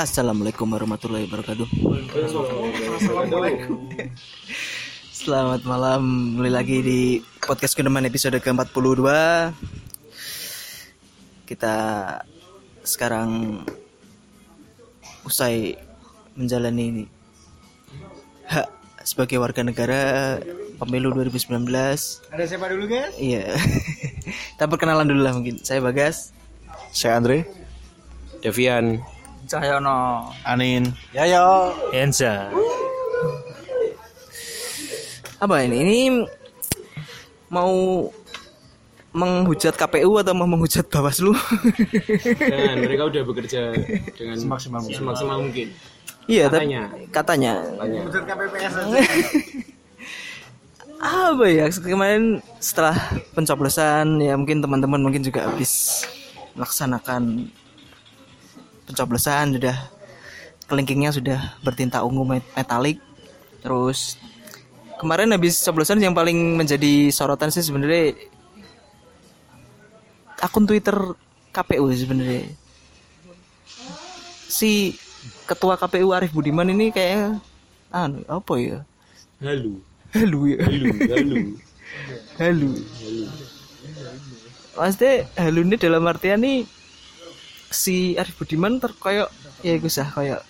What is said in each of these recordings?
Assalamualaikum warahmatullahi wabarakatuh. Selamat malam, mulai lagi di podcast Kedeman episode ke-42. Kita sekarang usai menjalani ini hak sebagai warga negara pemilu 2019. Ada siapa dulu guys? Iya. Kita perkenalan dulu lah mungkin. Saya Bagas. Saya Andre. Devian Cahyono. Anin. Yayo. Enza Apa ini? Ini mau menghujat KPU atau mau menghujat Bawaslu? dan mereka udah bekerja dengan Semaksimal mungkin. semaksimal mungkin iya, Katanya. katanya. Unsur KPPS aja. apa ya kemarin setelah pencoblosan ya mungkin teman-teman mungkin juga habis melaksanakan pencoblosan sudah kelingkingnya sudah bertinta ungu met- metalik. Terus kemarin habis coblosan yang paling menjadi sorotan sih sebenarnya akun Twitter KPU sebenarnya. Si ketua KPU Arif Budiman ini kayak anu apa ya? Halu. Halu ya. Halu halu. Halu. Maksudnya halu ini dalam artian nih si Arif Budiman terkoyok ya gue sah kayak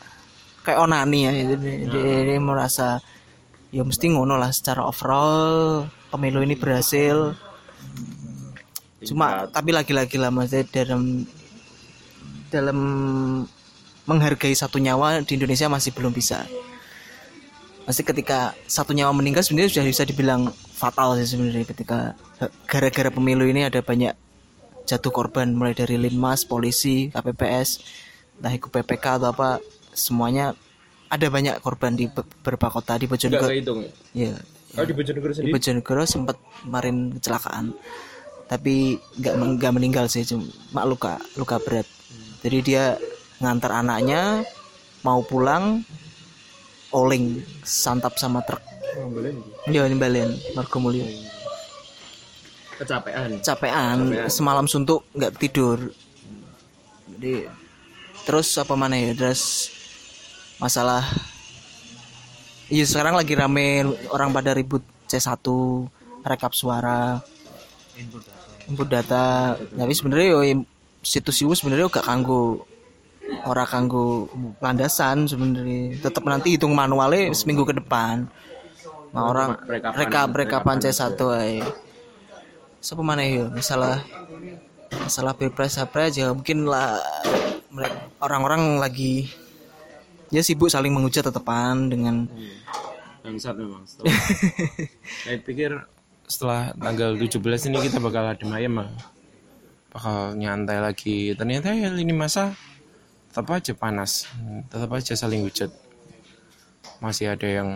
kayak onani ya itu dia, dia- dia merasa ya mesti ngono lah secara overall pemilu ini berhasil. Cuma tapi lagi-lagi lah maksudnya dalam dalam menghargai satu nyawa di Indonesia masih belum bisa. Masih ketika satu nyawa meninggal sebenarnya sudah bisa dibilang fatal sih sebenarnya ketika gara-gara pemilu ini ada banyak jatuh korban mulai dari linmas, polisi, KPPS, entah itu PPK atau apa semuanya ada banyak korban di be- beberapa kota di Bojonegoro. ya? Ya, di Bojonegoro di sendiri? Bojonegoro sempat kemarin kecelakaan tapi nggak nggak meninggal sih cuma luka luka berat. Jadi dia ngantar anaknya mau pulang oling santap sama truk. Iya ini balen Margo Mulyo kecapean. Capean semalam suntuk nggak tidur. Jadi terus apa mana ya terus masalah iya sekarang lagi rame orang pada ribut C1 rekap suara. Input data. Tapi sebenarnya yo situs itu sebenarnya gak kanggo ora kanggo landasan sebenarnya. Tetap nanti hitung manualnya seminggu ke depan. Nah orang Rekapan- rekap rekapan C1 aja siapa mana ya? Masalah masalah pilpres pilpres ya mungkin lah orang-orang lagi ya sibuk saling menghujat tetepan dengan bangsat memang setelah saya pikir setelah tanggal 17 ini kita bakal adem ayem mah bakal nyantai lagi. Ternyata ya ini masa tetap aja panas. Tetap aja saling hujat. Masih ada yang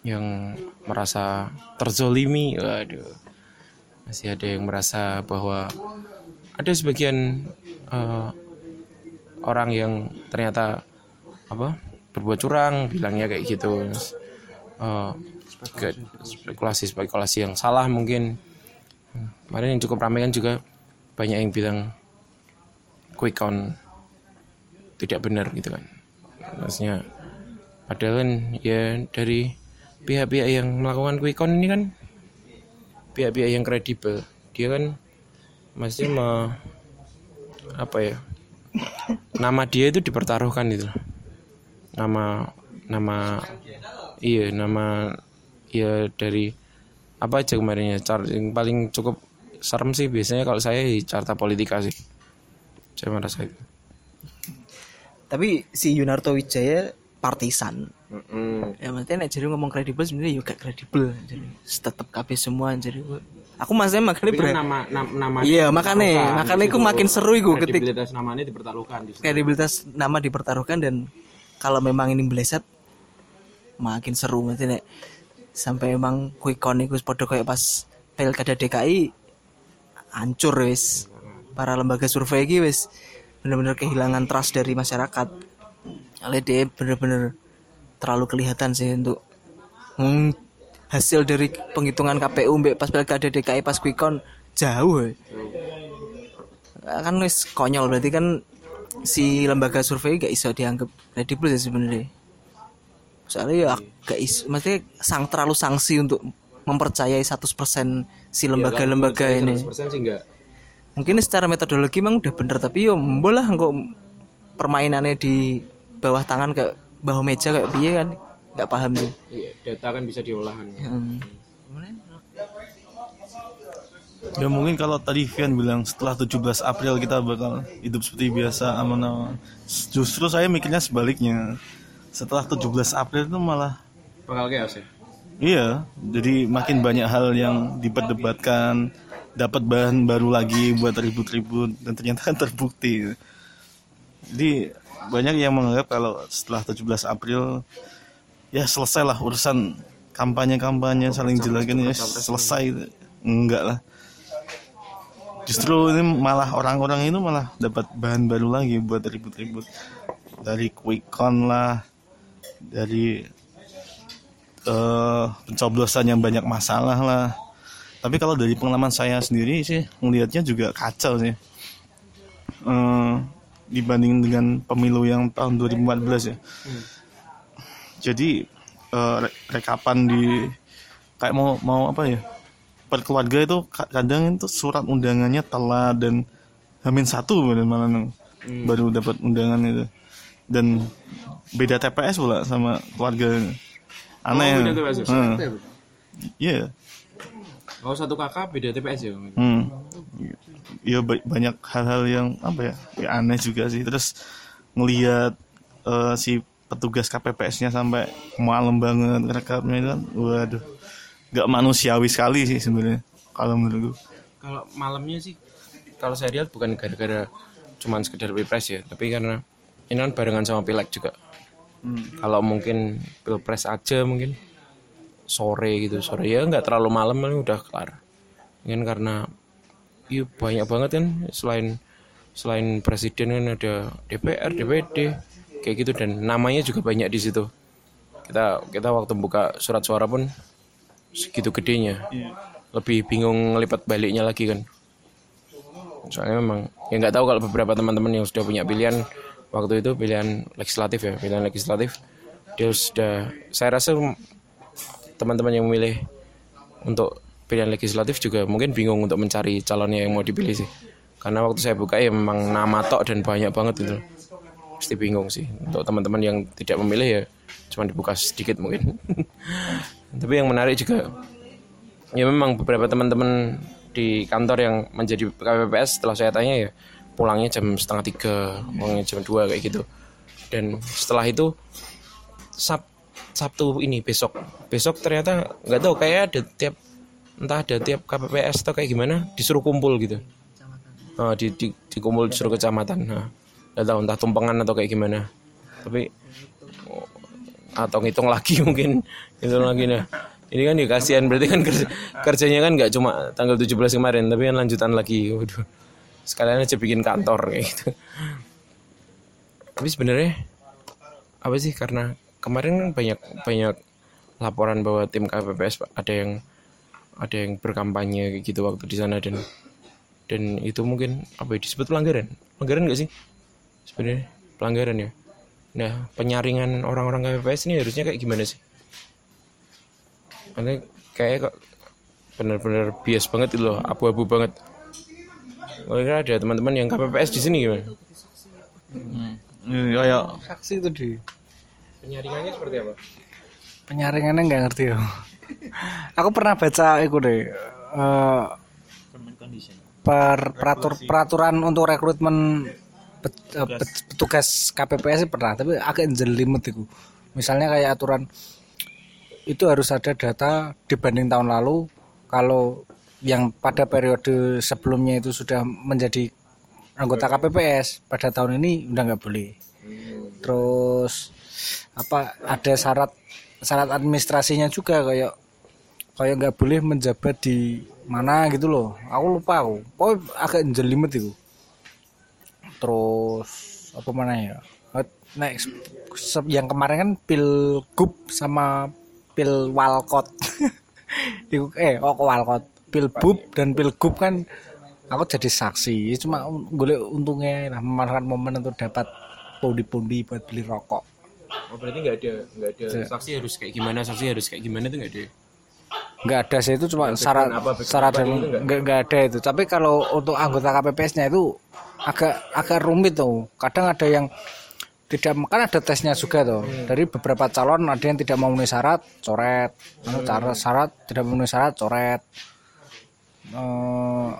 yang merasa terzolimi. Waduh masih ada yang merasa bahwa ada sebagian eh, orang yang ternyata apa berbuat curang bilangnya kayak gitu. Ke- spekulasi spekulasi yang salah mungkin. Kemarin yang cukup ramai kan juga banyak yang bilang quick count tidak benar gitu kan. Maksudnya padahal kan ya dari pihak-pihak yang melakukan quick count ini kan pihak-pihak yang kredibel. Dia kan masih me, apa ya nama dia itu dipertaruhkan itu. Nama nama iya nama ya dari apa aja kemarin ya car yang paling cukup serem sih biasanya kalau saya di carta politika sih. Saya merasa itu. Tapi si Yunarto Wijaya partisan. Ya maksudnya nek jadi ngomong kredibel sebenarnya juga kredibel jadi tetap KB semua jadi aku maksudnya makanya kan ber- nama nama, nama Iya, makanya- makanya aku makin seru iku ketik- kredibilitas namanya dipertaruhkan di kredibilitas nama dipertaruhkan dan kalau memang ini meleset makin seru. Maksudnya nek sampai emang quick count iku padha kayak pas pilkada DKI hancur wis. Para lembaga survei iki wis bener-bener kehilangan trust dari masyarakat dia bener-bener terlalu kelihatan sih untuk hmm, hasil dari penghitungan KPU mbek pas pilkada DKI pas quick count jauh eh. kan wis konyol berarti kan si lembaga survei gak iso dianggap kredibel sih sebenarnya soalnya ya gak iso maksudnya sang terlalu sanksi untuk mempercayai 100% si lembaga-lembaga Iya, ini 100% sih enggak. mungkin secara metodologi memang udah bener tapi yo mbo lah kok permainannya di bawah tangan ke bawah meja kayak piye kan nggak paham sih Iya, data kan bisa diolah kan. Hmm. Ya mungkin kalau tadi Vian bilang setelah 17 April kita bakal hidup seperti biasa aman-aman. Justru saya mikirnya sebaliknya. Setelah 17 April itu malah Bakal chaos ya. iya, jadi makin banyak hal yang diperdebatkan, dapat bahan baru lagi buat ribut-ribut dan ternyata kan terbukti. Jadi banyak yang menganggap kalau setelah 17 April ya selesailah urusan kampanye-kampanye saling jelekin ya selesai. enggak lah. Justru ini malah orang-orang itu malah dapat bahan baru lagi buat ribut-ribut. Dari quick count lah dari eh pencoblosan yang banyak masalah lah. Tapi kalau dari pengalaman saya sendiri sih melihatnya juga kacau sih. Eh, dibanding dengan pemilu yang tahun 2014 ya jadi eh, re- rekapan di kayak mau mau apa ya per keluarga itu ka- kadang itu surat undangannya telat dan hamin satu bener malah neng. baru dapat undangan itu dan beda TPS pula sama keluarga aneh Oh, beda TPS ya? Hmm. iya Oh, satu kakak beda TPS ya. Hmm. Ya ba- banyak hal-hal yang apa ya, ya aneh juga sih. Terus ngelihat eh, si petugas KPPS-nya sampai malam banget rekamnya itu kan, waduh, nggak manusiawi sekali sih sebenarnya kalau menurut gue. Kalau malamnya sih kalau saya lihat bukan gara-gara cuman sekedar pilpres ya, tapi karena ini kan barengan sama pileg juga. Kalau mungkin pilpres aja mungkin sore gitu sore ya nggak terlalu malam ini udah kelar. Mungkin karena iya banyak banget kan. Selain selain presiden kan ada DPR, DPD kayak gitu. Dan namanya juga banyak di situ. Kita kita waktu buka surat suara pun segitu gedenya. Lebih bingung ngelipat baliknya lagi kan. Soalnya memang ya nggak tahu kalau beberapa teman-teman yang sudah punya pilihan waktu itu pilihan legislatif ya pilihan legislatif dia sudah saya rasa teman-teman yang memilih untuk pilihan legislatif juga mungkin bingung untuk mencari calonnya yang mau dipilih sih. Karena waktu saya buka ya memang nama tok dan banyak banget gitu. Pasti bingung sih. Untuk teman-teman yang tidak memilih ya cuma dibuka sedikit mungkin. Tapi yang menarik juga ya memang beberapa teman-teman di kantor yang menjadi KPPS setelah saya tanya ya pulangnya jam setengah tiga pulangnya jam dua kayak gitu. Dan setelah itu Sab Sabtu ini besok. Besok ternyata nggak tahu kayak ada tiap entah ada tiap KPPS atau kayak gimana disuruh kumpul gitu. Ah, di, di, dikumpul disuruh kecamatan nah nggak tahu entah tumpengan atau kayak gimana. Tapi oh, atau ngitung lagi mungkin ngitung lagi nah. Ini kan ya kasihan berarti kan kerja, kerjanya kan nggak cuma tanggal 17 kemarin tapi kan lanjutan lagi. Waduh sekalian aja bikin kantor kayak gitu. Tapi sebenarnya apa sih? Karena kemarin kan banyak banyak laporan bahwa tim KPPS ada yang ada yang berkampanye kayak gitu waktu di sana dan dan itu mungkin apa ya, disebut pelanggaran. Pelanggaran nggak sih? Sebenarnya pelanggaran ya. Nah penyaringan orang-orang KPPS ini harusnya kayak gimana sih? Karena kayak kok benar-benar bias banget itu loh abu-abu banget. Kira ada teman-teman yang KPPS di sini gimana? Ini kayak Saksi itu di penyaringannya seperti apa? Penyaringannya nggak ngerti ya. Aku pernah baca itu deh. eh, per peratur, peraturan untuk rekrutmen pet- eh, pet- petugas KPPS pernah, tapi agak jelimet itu. Misalnya kayak aturan itu harus ada data dibanding tahun lalu. Kalau yang pada periode sebelumnya itu sudah menjadi anggota KPPS pada tahun ini udah nggak boleh. Terus apa ada syarat syarat administrasinya juga kayak kayak nggak boleh menjabat di mana gitu loh. Aku lupa aku. Pokoknya agak jelimet itu. Terus apa mana ya? Next yang kemarin kan pilgub sama pil walkot eh oh walkot. Pilbub dan pilgub kan aku jadi saksi. Cuma gue untungnya nah, memanfaatkan momen untuk dapat pundi-pundi buat beli rokok Oh berarti nggak ada nggak ada saksi harus kayak gimana? Saksi harus kayak gimana itu nggak ada. nggak ada sih itu cuma syarat syarat dan nggak? ada itu. Tapi kalau untuk anggota KPPS-nya itu agak agak rumit tuh. Kadang ada yang tidak kan ada tesnya juga tuh. Dari beberapa calon ada yang tidak memenuhi syarat coret. Anu, cara syarat tidak memenuhi syarat coret. Eh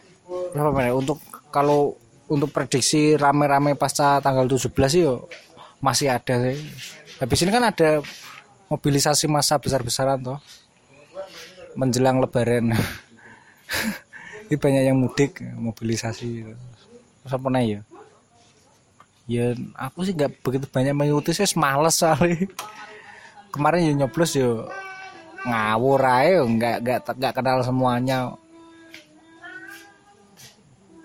apa namanya? Untuk kalau untuk prediksi rame-rame pasca tanggal 17 sih yo masih ada sih habis ini kan ada mobilisasi massa besar-besaran tuh menjelang lebaran. Ini banyak yang mudik mobilisasi. Apa nih ya? Ya aku sih nggak begitu banyak mengikuti sih males soalnya. Kemarin ya nyoblos ya ngawur aja nggak nggak nggak kenal semuanya.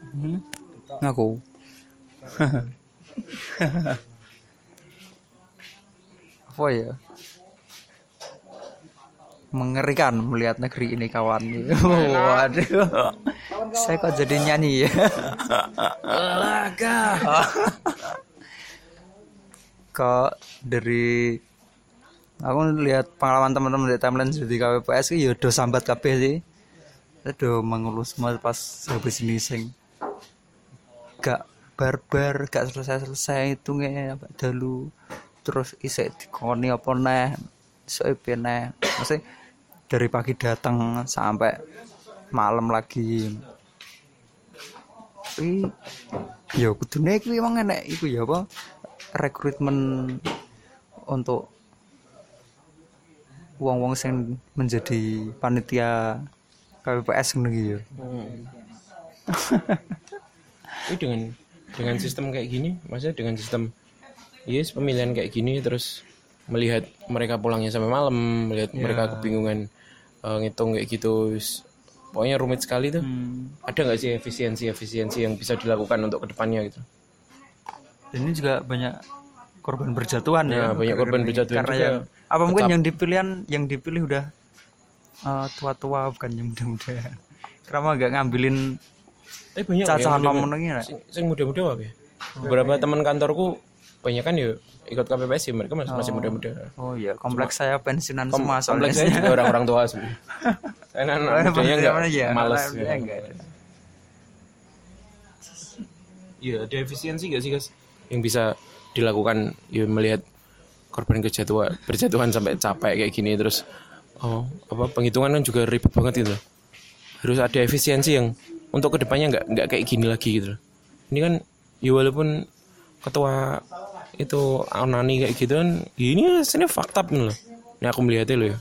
Hmm, ngaku apa ya? Mengerikan melihat negeri ini kawan. Waduh. Saya kok jadi nyanyi ya? Kok dari aku lihat pengalaman teman-teman di timeline di KPPS itu ya udah sambat kabeh sih. Aduh mengeluh semua pas habis ini sing gak barbar gak selesai-selesai itu nge dalu terus isek dikoni apa neh isek neh. Maksudnya dari pagi datang sampai malam lagi. Tapi ya kudune iki emang enek iku ya apa rekrutmen untuk wong-wong sing menjadi panitia KPPS ngono iki ya. Ini dengan dengan sistem kayak gini, maksudnya dengan sistem yes pemilihan kayak gini terus melihat mereka pulangnya sampai malam, melihat mereka kebingungan eh, ngitung kayak gitu, pokoknya rumit sekali tuh. Ada nggak sih efisiensi-efisiensi yang bisa dilakukan untuk ke depannya gitu? Dan ini juga banyak korban berjatuhan Ya, ya. banyak korban berjatuhan Karena juga. yang apa mungkin yang dipilihan yang dipilih udah eh, tua-tua bukan yang muda-muda. Kenapa nggak ngambilin Tapi banyak cacahan ya? sing, sing muda-muda apa ya? Beberapa teman kantorku banyak kan ya ikut KPPS ya mereka masih, masih muda-muda. Oh iya, kompleks saya pensiunan Kom- semua soalnya. kompleks saya juga orang-orang tua sebenarnya. Karena anak mudanya enggak aja, males. ya. mudanya enggak ada. Iya, ada efisiensi gak sih guys yang bisa dilakukan ya melihat korban kejatuhan berjatuhan sampai capek kayak gini terus oh apa penghitungan kan juga ribet banget gitu. Harus ada efisiensi yang untuk ke depannya nggak nggak kayak gini lagi gitu. Ini kan ya walaupun ketua itu Anani kayak gitu kan ya ini hasilnya fakta loh. Ini aku melihatnya loh ya.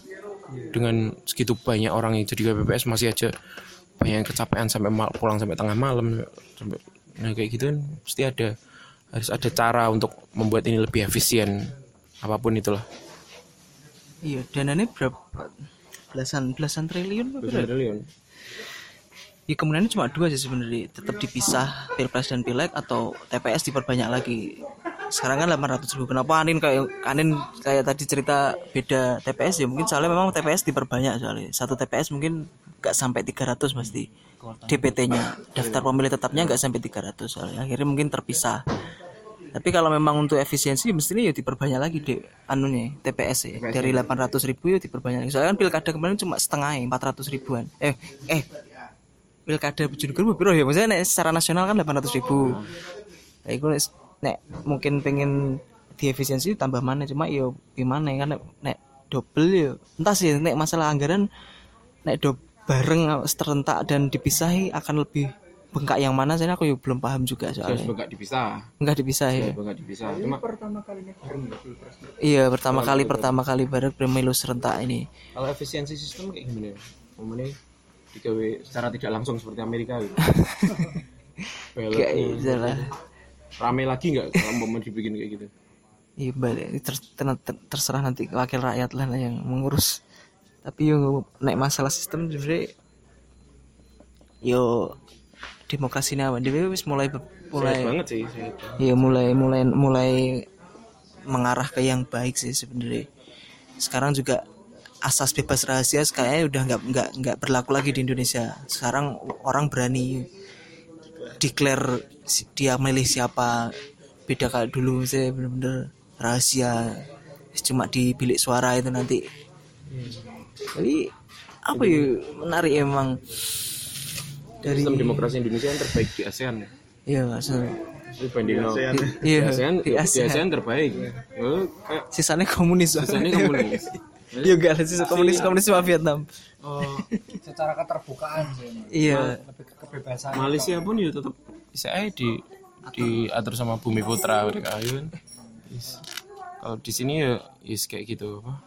Dengan segitu banyak orang yang jadi KPPS masih aja banyak yang kecapean sampai mal- pulang sampai tengah malam. Sampai nah kayak gitu kan pasti ada harus ada cara untuk membuat ini lebih efisien. Apa pun itulah. Iya dananya berapa? Belasan belasan triliun apa berapa? ya kemudian cuma dua sih sebenarnya. Tetap dipisah pilpres dan pileg atau TPS diperbanyak lagi sekarang kan 800 ribu. Kenapa Anin kayak Anin kayak tadi cerita beda TPS ya mungkin soalnya memang TPS diperbanyak soalnya. Satu TPS mungkin nggak sampai 300 pasti DPT-nya daftar pemilih tetapnya nggak sampai 300 soalnya. Akhirnya mungkin terpisah. Tapi kalau memang untuk efisiensi mestinya ya diperbanyak lagi deh anunya TPS ya. Dari 800 ribu ya diperbanyak lagi. Soalnya kan pilkada kemarin cuma setengah ya 400 ribuan. Eh eh pilkada Bojonegoro berapa ya? Maksudnya secara nasional kan 800 ribu. Ya itu nek, mungkin pengen diefisiensi tambah mana cuma yo gimana ya kan nek, nek double ya entah sih nek masalah anggaran nek do bareng serentak dan dipisahi akan lebih bengkak yang mana saya aku yo belum paham juga soalnya. enggak dipisah. Enggak dipisah ya. enggak dipisah. Cuma iya pertama kali pertama kali bareng pemilu serentak ini. Kalau efisiensi sistem kayak gimana? Ya digawe secara tidak langsung seperti Amerika gitu. Kayak gitu lah rame lagi nggak kalau mau dibikin kayak gitu? Iya balik. Ini ter- ter- ter- terserah nanti wakil rakyat lah yang mengurus. Tapi yo naik masalah sistem sebenarnya yo demokrasi apa dia wis mulai mulai banget sih saya itu. ya mulai mulai mulai mengarah ke yang baik sih sebenarnya. Sekarang juga asas bebas rahasia kayaknya udah nggak nggak nggak berlaku lagi di Indonesia. Sekarang orang berani declare dia milih siapa beda kayak dulu saya bener-bener rahasia cuma di bilik suara itu nanti. Jadi apa ya menarik emang. Dari sistem demokrasi Indonesia yang terbaik di ASEAN. Iya so, dibanding iya di ASEAN di ASEAN. ASEAN terbaik. Oh, sisanya komunis misalnya komunis. Iya enggak ada sisa komunis komunis sama Vietnam. Oh, secara keterbukaan sih. Iya. Lebih kebebasan Malaysia pun ya tetap bisa aja di diatur sama Bumi Putra mereka ya kan. Kalau di sini ya is kayak gitu apa?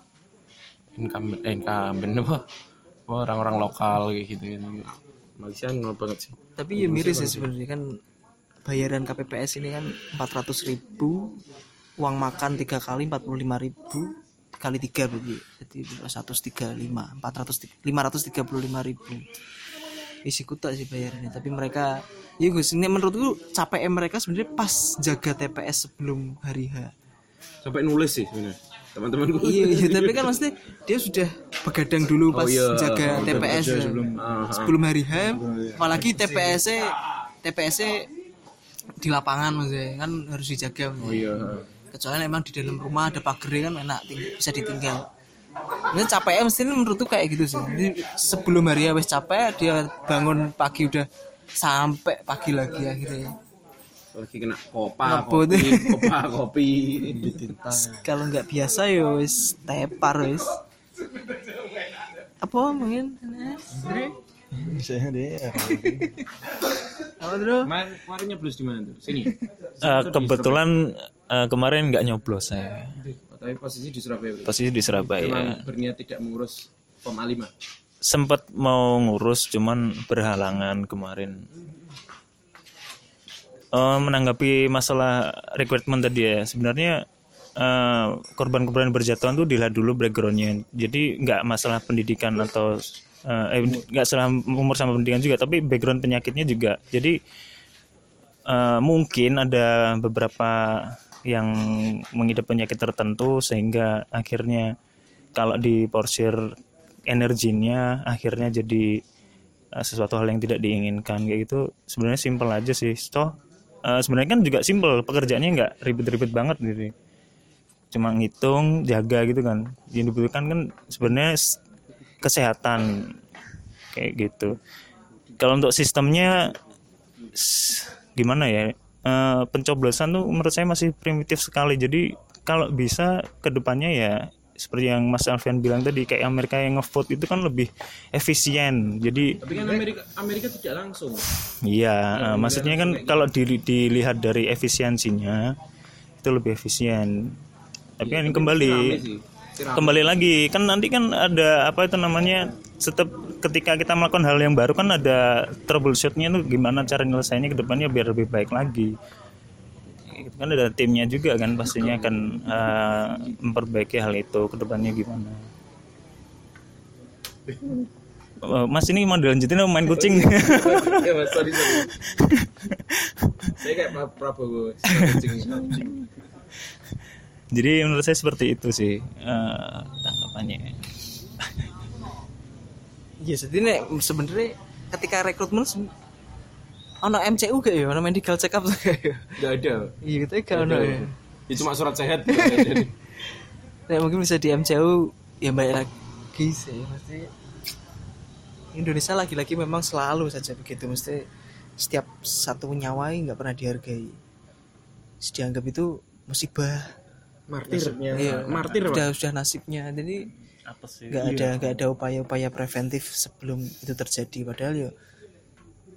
Incumbent, eh, incumbent apa? Orang-orang lokal kayak gitu kan. Malaysia nol banget sih. tapi ya miris ya sebenarnya kan bayaran KPPS ini kan 400.000 ribu uang makan tiga kali 45.000 ribu kali tiga berarti jadi 135 400 535 ribu isi kuta sih bayarannya tapi mereka ya Gus ini menurutku capek mereka sebenarnya pas jaga TPS sebelum hari H Sampai nulis sih sebenarnya. Teman-temanku. iya, iya tapi kan maksudnya dia sudah begadang dulu pas iya. jaga TPS ya. Ah, ah. sebelum hari H apalagi TPS -nya TPS -nya di lapangan maksudnya kan harus dijaga Oh iya. kecuali emang di dalam rumah ada pagar kan enak ting- bisa ditinggal ini capeknya mesti menurutku kayak gitu sih Jadi, sebelum hari H wis capek dia bangun pagi udah sampai pagi lagi akhirnya Lagi kena kopa, Ngebut. kopi, kopa, kopi. kalau nggak biasa ya wis tepar wis apa mungkin Misalnya deh. apa bro Kemarin nyeblos di mana tuh? Sini. Eh, kebetulan eh, kemarin nggak nyoblos saya tapi posisi di Surabaya. posisi di Surabaya Memang berniat tidak mengurus POM A5. sempat mau ngurus cuman berhalangan kemarin Eh, menanggapi masalah rekrutmen tadi ya sebenarnya eh, korban-korban berjatuhan tuh dilihat dulu backgroundnya jadi nggak masalah pendidikan atau eh, eh, nggak salah umur sama pendidikan juga tapi background penyakitnya juga jadi eh, mungkin ada beberapa yang mengidap penyakit tertentu sehingga akhirnya kalau diporsir energinya akhirnya jadi eh, sesuatu hal yang tidak diinginkan. Kayak gitu sebenarnya simpel aja sih. Toh eh, sebenarnya kan juga simpel pekerjaannya nggak ribet-ribet banget gitu. Cuma ngitung jaga gitu kan. Yang dibutuhkan kan sebenarnya kesehatan. Kayak gitu. Kalau untuk sistemnya gimana ya Eh, pencoblosan tuh menurut saya masih primitif sekali. Jadi kalau bisa ke depannya ya seperti yang Mas Alfian bilang tadi kayak Amerika yang ngevote itu kan lebih efisien. Jadi Tapi kan Amerika Amerika tidak langsung. Iya, eh, maksudnya kan kalau di- dilihat dari efisiensinya itu lebih efisien. Tapi kan kembali kembali lagi kan nanti kan ada apa itu namanya setiap ketika kita melakukan hal yang baru kan ada troubleshootnya tuh gimana cara nyelesainnya ke depannya biar lebih baik lagi. Itu kan ada timnya juga kan pastinya akan eh, memperbaiki hal itu ke depannya gimana. Eh, Mas ini mau dilanjutin main kucing? ya mas, sorry sorry. Saya kayak Prabowo. Jadi menurut saya seperti itu sih eh, tanggapannya. Iya, jadi nek sebenarnya ketika rekrutmen ono MCU gak ya, ono medical check up gak ya? Gak ada. Iya, gitu gak ono ya. Ya cuma surat sehat. Nek mungkin bisa di MCU ya baik lagi sih, pasti Indonesia lagi-lagi memang selalu saja begitu, mesti setiap satu nyawa nggak pernah dihargai. Dianggap itu musibah. Martir. Iya, Martir pak. sudah sudah nasibnya. Jadi Apa sih? nggak ada nggak ada upaya-upaya preventif sebelum itu terjadi. Padahal ya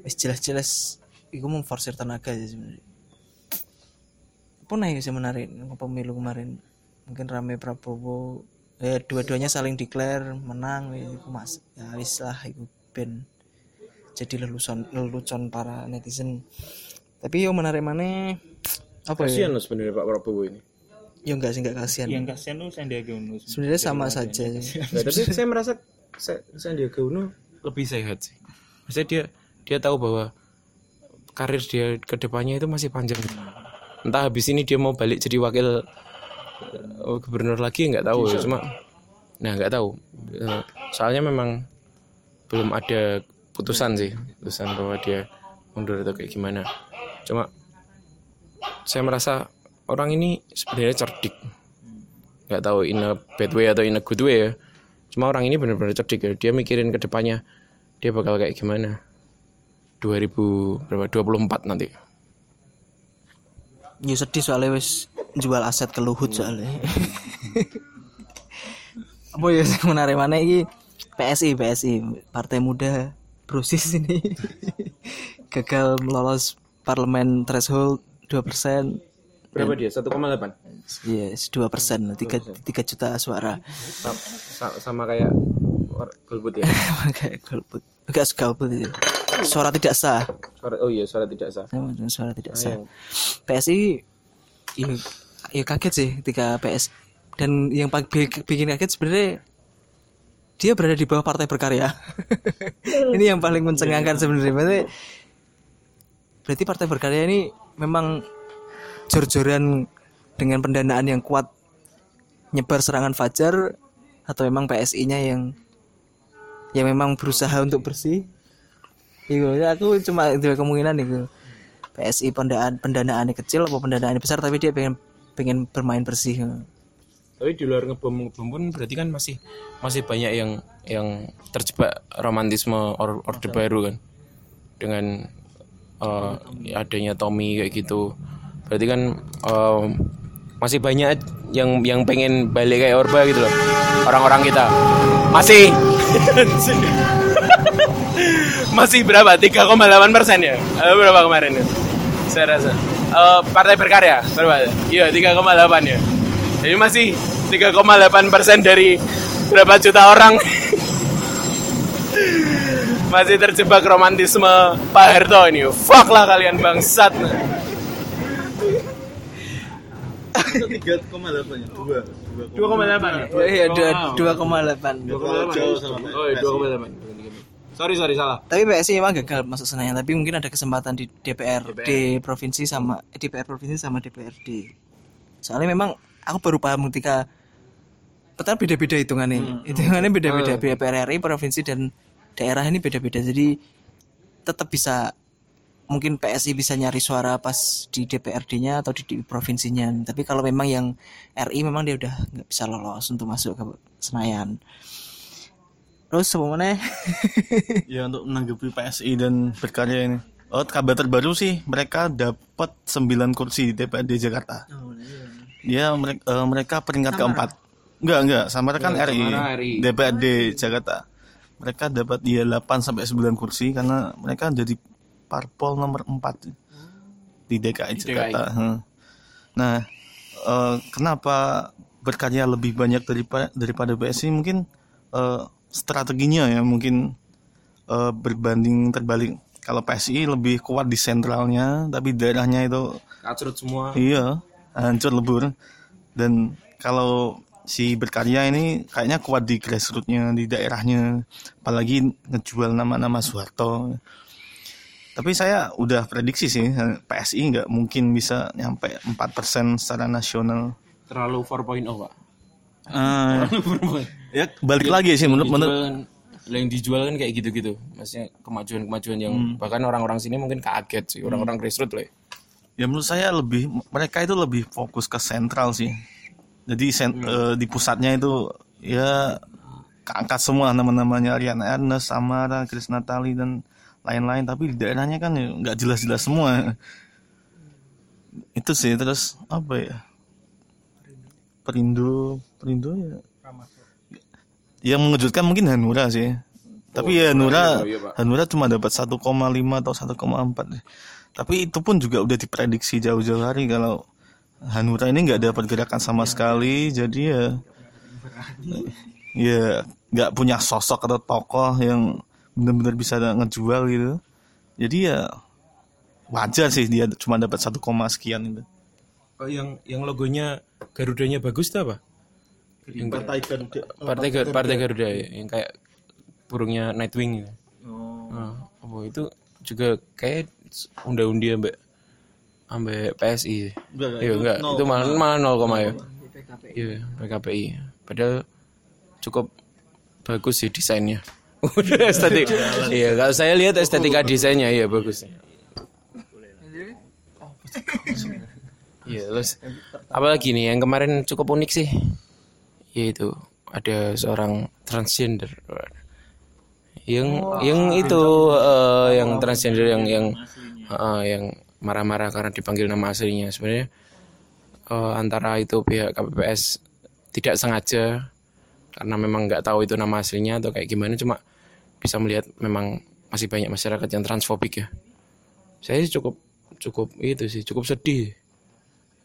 wis jelas-jelas itu memforsir tenaga sih sebenarnya. Apa nih sih menarik pemilu kemarin. Mungkin rame Prabowo. Eh dua-duanya saling declare menang ya, iku mas ya wis lah itu ben jadi lelucon lelucon para netizen. Tapi yo menarik mana apa ya? Kasihan loh sebenarnya Pak Prabowo ini. Ya enggak sih enggak kasihan. Yang kasihan tuh Sandiaga Uno. sebenarnya sama saja. Nah, tapi saya merasa saya Sandiaga Uno lebih sehat sih. Maksudnya dia dia tahu bahwa karir dia ke depannya itu masih panjang. Entah habis ini dia mau balik jadi wakil eh, gubernur lagi nggak tahu. Ya cuma nah nggak tahu. Eh, soalnya memang belum ada putusan sih putusan bahwa dia mundur atau kayak gimana. Cuma saya merasa orang ini sebenarnya cerdik. Nggak tahu in a bad way atau in a good way ya. Cuma orang ini benar-benar cerdik ya. Dia mikirin ke depannya dia bakal kayak gimana. 2000 berapa? 24 nanti. Ya sedih soalnya wis jual aset ke Luhut soalnya. Apa ya menarik mana iki PSI PSI Partai Muda Brusis ini. Gagal melolos parlemen threshold 2% berapa dia 1,8 Yes, 2 persen, 3, 3 juta suara. Sa- sa- sama kayak golput ya Kayak golput. Enggak golput itu. Suara tidak sah. suara oh iya suara tidak sah Sama dengan Suara tidak sah. Sayang. PSI ya, ya kaget sih ketika PS dan yang bikin kaget sebenarnya dia berada di bawah partai berkarya. ini yang paling mencengangkan sebenarnya. Berarti, berarti partai berkarya ini memang jor-joran dengan pendanaan yang kuat nyebar serangan fajar atau memang PSI-nya yang yang memang berusaha untuk bersih. Iya, aku cuma dua kemungkinan itu. PSI pendanaan pendanaannya kecil apa pendanaannya besar tapi dia pengen pengen bermain bersih. tapi di luar ngebom ngebom pun berarti kan masih masih banyak yang yang terjebak romantisme or, orde baru kan dengan eh, adanya Tommy kayak gitu berarti kan eh, masih banyak yang yang pengen balik kayak Orba gitu loh. Orang-orang kita. Masih. Masih berapa? 3,8 persen ya? Berapa kemarin ya? Saya rasa. Eh, partai berkarya berapa? Iya 3,8 ya. Jadi masih 3,8 persen dari berapa juta orang. Masih terjebak romantisme Pak Harto ini. Fuck lah kalian bangsat tiga koma delapan ya dua 2,8 ya Iya, dua dua koma delapan. jauh sama oh 2,8 sorry sorry salah Tapi PSI memang gagal masuk Senayan, tapi mungkin ada kesempatan di DPR, di provinsi sama eh, DPR provinsi sama DPRD. Soalnya memang aku baru paham ketika Betul beda-beda hitungannya. Hitungannya beda-beda. DPR RI, provinsi dan daerah ini beda-beda. Jadi tetap bisa mungkin PSI bisa nyari suara pas di DPRD-nya atau di, di provinsinya. Tapi kalau memang yang RI memang dia udah nggak bisa lolos untuk masuk ke Senayan. Terus semuanya ya untuk menanggapi PSI dan berkarya ini. Oh kabar terbaru sih mereka dapat 9 kursi di DPRD Jakarta. Ya mereka, mereka peringkat keempat. Enggak enggak sama kan RI, Samara RI. DPRD Jakarta. Mereka dapat ya 8 sampai 9 kursi karena mereka jadi parpol nomor 4 di DKI Jakarta. Heeh. nah eh, kenapa berkarya lebih banyak daripada daripada PSI mungkin eh, strateginya ya mungkin eh, berbanding terbalik. Kalau PSI lebih kuat di sentralnya tapi daerahnya itu kacrut semua. Iya hancur lebur. Dan kalau si berkarya ini kayaknya kuat di grassrootsnya di daerahnya. Apalagi ngejual nama-nama Soeharto tapi saya udah prediksi sih PSI nggak mungkin bisa nyampe 4% secara nasional. Terlalu 4.0 pak. Eh, ya balik lagi sih menurut menurut kan- yang dijual kan kayak gitu-gitu. Maksudnya kemajuan-kemajuan yang bahkan orang-orang sini mungkin kaget sih orang-orang grassroots lah ya. menurut saya lebih mereka itu lebih fokus ke sentral sih. Jadi sen- eh, di pusatnya itu ya keangkat semua nama-namanya. Ariana Ernest, Samara, Chris Natali dan lain-lain tapi di daerahnya kan nggak jelas-jelas semua. Itu sih terus apa ya? Perindo Perindo ya. Yang mengejutkan mungkin Hanura sih. Tapi ya Hanura Hanura cuma dapat 1,5 atau 1,4 tapi itu pun juga udah diprediksi jauh-jauh hari kalau Hanura ini nggak dapat gerakan sama sekali jadi ya ya nggak punya sosok atau tokoh yang benar-benar bisa ngejual gitu jadi ya wajar sih dia cuma dapat satu koma sekian itu Oh, yang yang logonya Garudanya bagus tuh apa? Yang partai Garuda partai Gar- partai Garuda ya, yang kayak burungnya Nightwing gitu. Nah, oh, itu juga kayak undi-undi ambek ambek PSI. Enggak, enggak, Iya, itu enggak. 0, Itu malah malah 0, koma ya. Iya, PKPI. Padahal cukup bagus sih desainnya. Estetik. iya, kalau saya lihat estetika desainnya iya bagus. Iya, terus apalagi nih yang kemarin cukup unik sih, yaitu ada seorang transgender yang yang itu eh, yang transgender yang yang eh, yang marah-marah karena dipanggil nama aslinya sebenarnya eh, antara itu pihak KPPS tidak sengaja karena memang nggak tahu itu nama aslinya atau kayak gimana cuma bisa melihat memang masih banyak masyarakat yang transfobik ya saya sih cukup cukup itu sih cukup sedih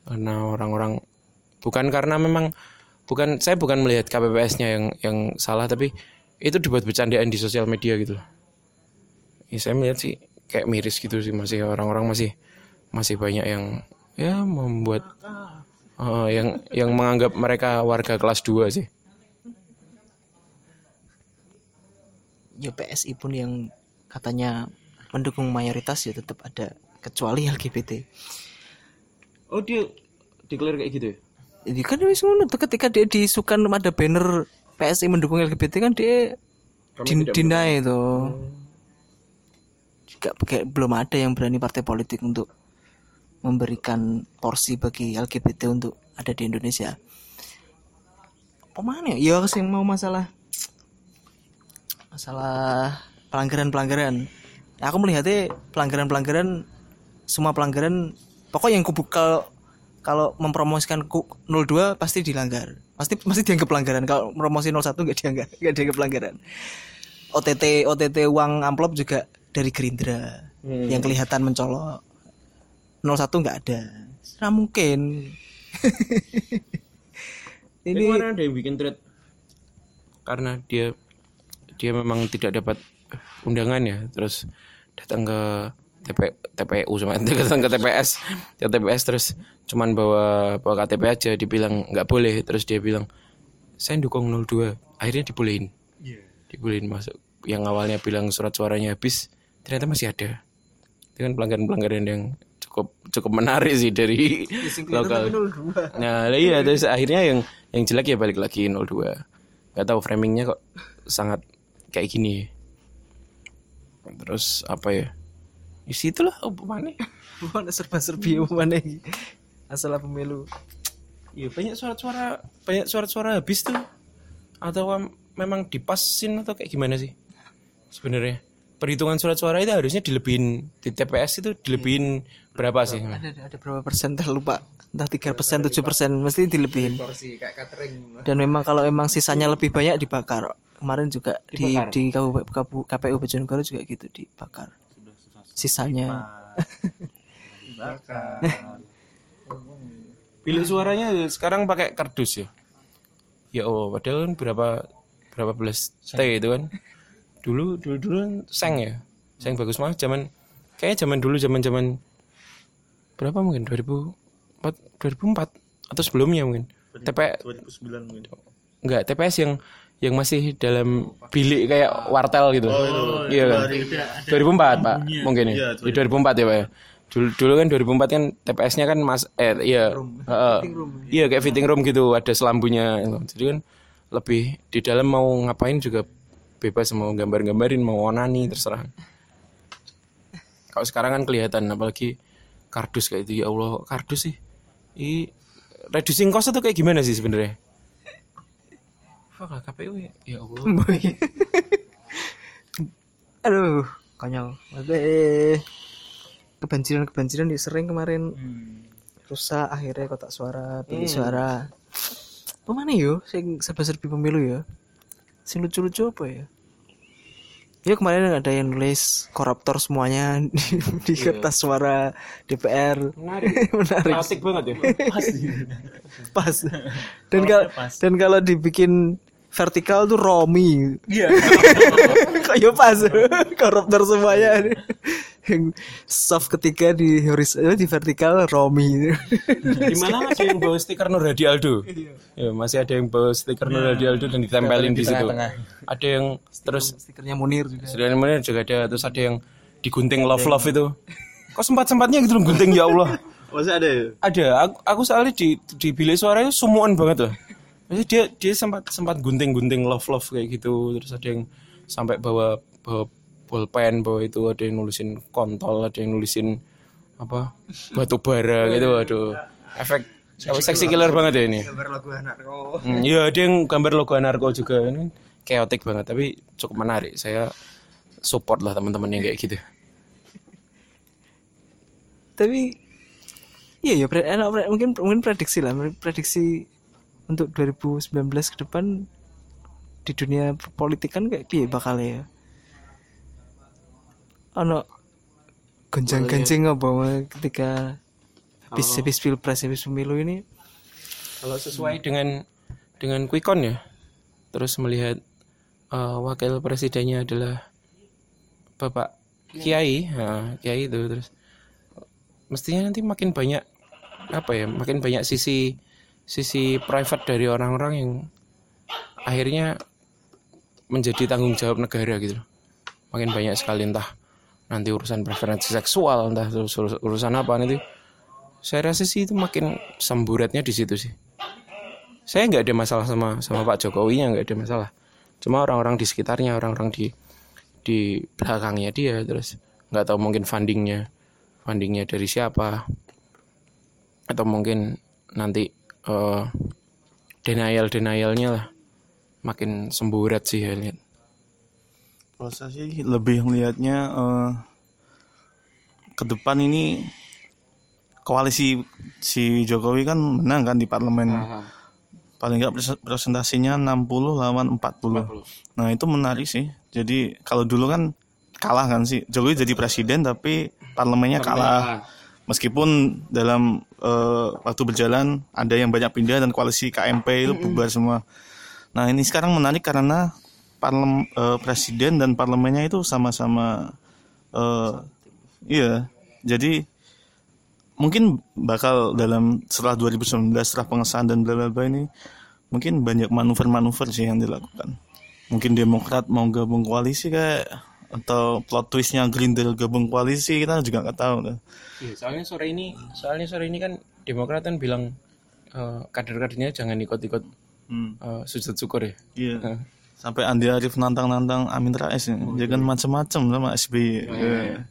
karena orang-orang bukan karena memang bukan saya bukan melihat KPPS-nya yang yang salah tapi itu dibuat bercandaan di sosial media gitu. Ya, saya melihat sih kayak miris gitu sih masih orang-orang masih masih banyak yang ya membuat eh, yang yang menganggap mereka warga kelas 2 sih. Ya PSI pun yang katanya mendukung mayoritas ya tetap ada kecuali LGBT Oh dia declare kayak gitu ya? Ini kan wis ngono ketika dia diisukan ada banner PSI mendukung LGBT kan dia din deny itu. Juga kayak belum ada yang berani partai politik untuk memberikan porsi bagi LGBT untuk ada di Indonesia. Apa mana ya? Ya sih mau masalah masalah pelanggaran-pelanggaran. Ya, aku melihatnya pelanggaran-pelanggaran semua pelanggaran pokoknya yang kubukal kalau mempromosikan ku 02 pasti dilanggar. Pasti pasti dianggap pelanggaran. Kalau promosi 01 nggak dianggap nggak dianggap pelanggaran. OTT OTT uang amplop juga dari Gerindra yang kelihatan mencolok. 01 nggak ada. Nggak mungkin. Ini ada yang bikin thread karena dia dia memang tidak dapat undangan ya, terus datang ke TP, TPU sama datang ke TPS, ke TPS terus cuman bawa bawa KTP aja, dibilang nggak boleh, terus dia bilang saya dukung 02, akhirnya dibolehin, dibolehin masuk. Yang awalnya bilang surat suaranya habis, ternyata masih ada. Itu kan pelanggaran-pelanggaran yang cukup cukup menarik sih dari lokal. Nah, iya terus akhirnya yang yang jelek ya balik lagi 02. Gak tahu framingnya kok sangat kayak gini. Terus apa ya? Di situlah apa mana? mana serba-serbi mana masalah pemilu Iya banyak suara-suara banyak suara-suara habis tuh. Atau em- memang dipasin atau kayak gimana sih? Sebenarnya perhitungan surat suara itu harusnya dilebihin di TPS itu dilebihin berapa sih? ada ada, ada berapa persen? Terlupa entah tiga persen tujuh persen. Mesti dilebihin. Dan memang kalau memang sisanya lebih banyak dibakar. Kemarin juga di di KPU, KPU, KPU Bojonegoro juga gitu dibakar. Sisanya. Bilik suaranya sekarang pakai kardus ya. Ya oh, padahal kan berapa berapa belas T itu kan. Dulu dulu dulu kan seng ya. Seng bagus mah zaman kayaknya zaman dulu zaman zaman berapa mungkin 2004 2004 atau sebelumnya mungkin. TP 2009 mungkin. enggak TPS yang yang masih dalam bilik kayak wartel gitu. iya kan? 2004, Pak. Mungkin ya. Di 2004 ya, Pak ya. Dulu, dulu kan 2004 kan TPS-nya kan Mas eh iya. Heeh. Iya kayak fitting room gitu, ada selambunya. Jadi kan lebih di dalam mau ngapain juga bebas mau gambar-gambarin, mau onani terserah. Kalau sekarang kan kelihatan apalagi kardus kayak itu ya Allah, kardus sih. I reducing cost itu kayak gimana sih sebenarnya? Wah, KPU ya, ya Allah. aduh konyol. Aduh. kebanjiran kebanjiran di sering kemarin rusak akhirnya kotak suara pilih suara. Apa mana yo sing serba serbi pemilu ya? Sing lucu lucu apa ya ya kemarin ada yang nulis koruptor semuanya di, di kertas suara DPR Menarik. menarik. Banget ya. pas. Dan kalau dan kalau dibikin vertikal tuh Romi Iya. kayak pas? Koruptor semuanya yang soft ketiga di horizontal di vertikal Romi Di mana masih yang bawa stiker Nur Hadi Aldo? Ya, masih ada yang bawa stiker Nur Hadi Aldo dan ditempelin di situ. Ada yang terus stikernya Munir juga Sudah mana juga ada terus ada yang digunting love love itu. Kok sempat sempatnya gitu loh gunting ya Allah. Masih ada ya? Ada. Aku, aku soalnya di di bilik suara itu sumuan banget loh. Jadi dia dia sempat sempat gunting gunting love love kayak gitu. Terus ada yang sampai bawa bawa pulpen bawa itu ada yang nulisin kontol ada yang nulisin apa batu bara gitu waduh. Efek apa seksi killer banget ya ini. Hmm, iya dia yang gambar logo anarko juga ini chaotic banget tapi cukup menarik. Saya support lah teman-teman yang kayak gitu. Tapi iya ya mungkin mungkin prediksi lah prediksi untuk 2019 ke depan di dunia perpolitikan kayak piye bakal ya ono gonjang-ganjing apa ketika habis habis pilpres habis pemilu ini? Kalau sesuai dengan dengan quick count ya terus melihat eh, wakil presidennya adalah bapak kiai nah, kiai itu terus mestinya nanti makin banyak apa ya makin banyak sisi sisi private dari orang-orang yang akhirnya menjadi tanggung jawab negara gitu. Makin banyak sekali entah nanti urusan preferensi seksual entah urusan apa nanti. Saya rasa sih itu makin semburatnya di situ sih. Saya nggak ada masalah sama sama Pak Jokowi nggak ada masalah. Cuma orang-orang di sekitarnya orang-orang di di belakangnya dia terus nggak tahu mungkin fundingnya fundingnya dari siapa. Atau mungkin nanti eh, denial denialnya lah. Makin semburat sih ya lihat Kalau saya sih lebih melihatnya eh, ke depan ini koalisi si Jokowi kan menang kan di parlemen. Paling nggak pres- presentasinya 60 lawan 40. Nah, itu menarik sih. Jadi kalau dulu kan kalah kan sih. Jokowi jadi presiden tapi parlemennya kalah. Meskipun dalam eh, waktu berjalan ada yang banyak pindah dan koalisi KMP itu bubar semua. Nah, ini sekarang menarik karena parlem eh, presiden dan parlemennya itu sama-sama eh iya. Jadi mungkin bakal dalam setelah 2019 setelah pengesahan dan bla bla bla ini mungkin banyak manuver-manuver sih yang dilakukan. Mungkin Demokrat mau gabung koalisi kayak atau plot twistnya Gerindra gabung koalisi kita juga nggak tahu. Iya, soalnya sore ini soalnya sore ini kan Demokrat kan bilang eh, kader-kadernya jangan ikut-ikut Hmm, eh, sujud syukur ya iya. Sampai Andi Arief nantang-nantang Amin Rais ya. Dia kan macam-macam sama SBY. Iya.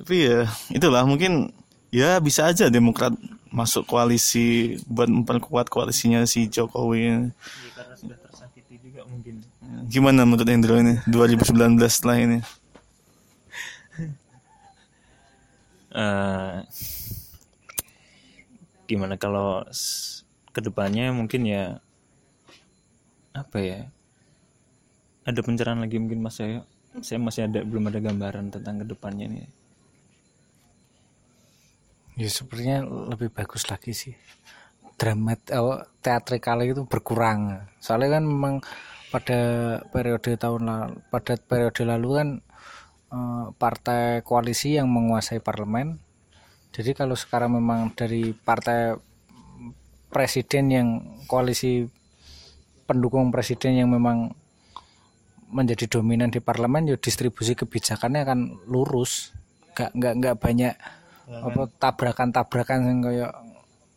Tapi ya itulah mungkin ya bisa aja Demokrat masuk koalisi buat memperkuat koalisinya si Jokowi. karena sudah tersakiti juga mungkin Gimana menurut Hendro ini 2019 setelah ini? eh gimana kalau ke depannya mungkin ya apa ya ada pencerahan lagi mungkin mas. Saya saya masih ada belum ada gambaran tentang ke depannya nih ya sepertinya lebih bagus lagi sih. Dramat oh, teatrikal itu berkurang. Soalnya kan memang pada periode tahun lalu pada periode lalu kan eh, partai koalisi yang menguasai parlemen. Jadi kalau sekarang memang dari partai presiden yang koalisi pendukung presiden yang memang menjadi dominan di parlemen ya distribusi kebijakannya akan lurus. Nggak nggak nggak banyak apa tabrakan-tabrakan yang kayak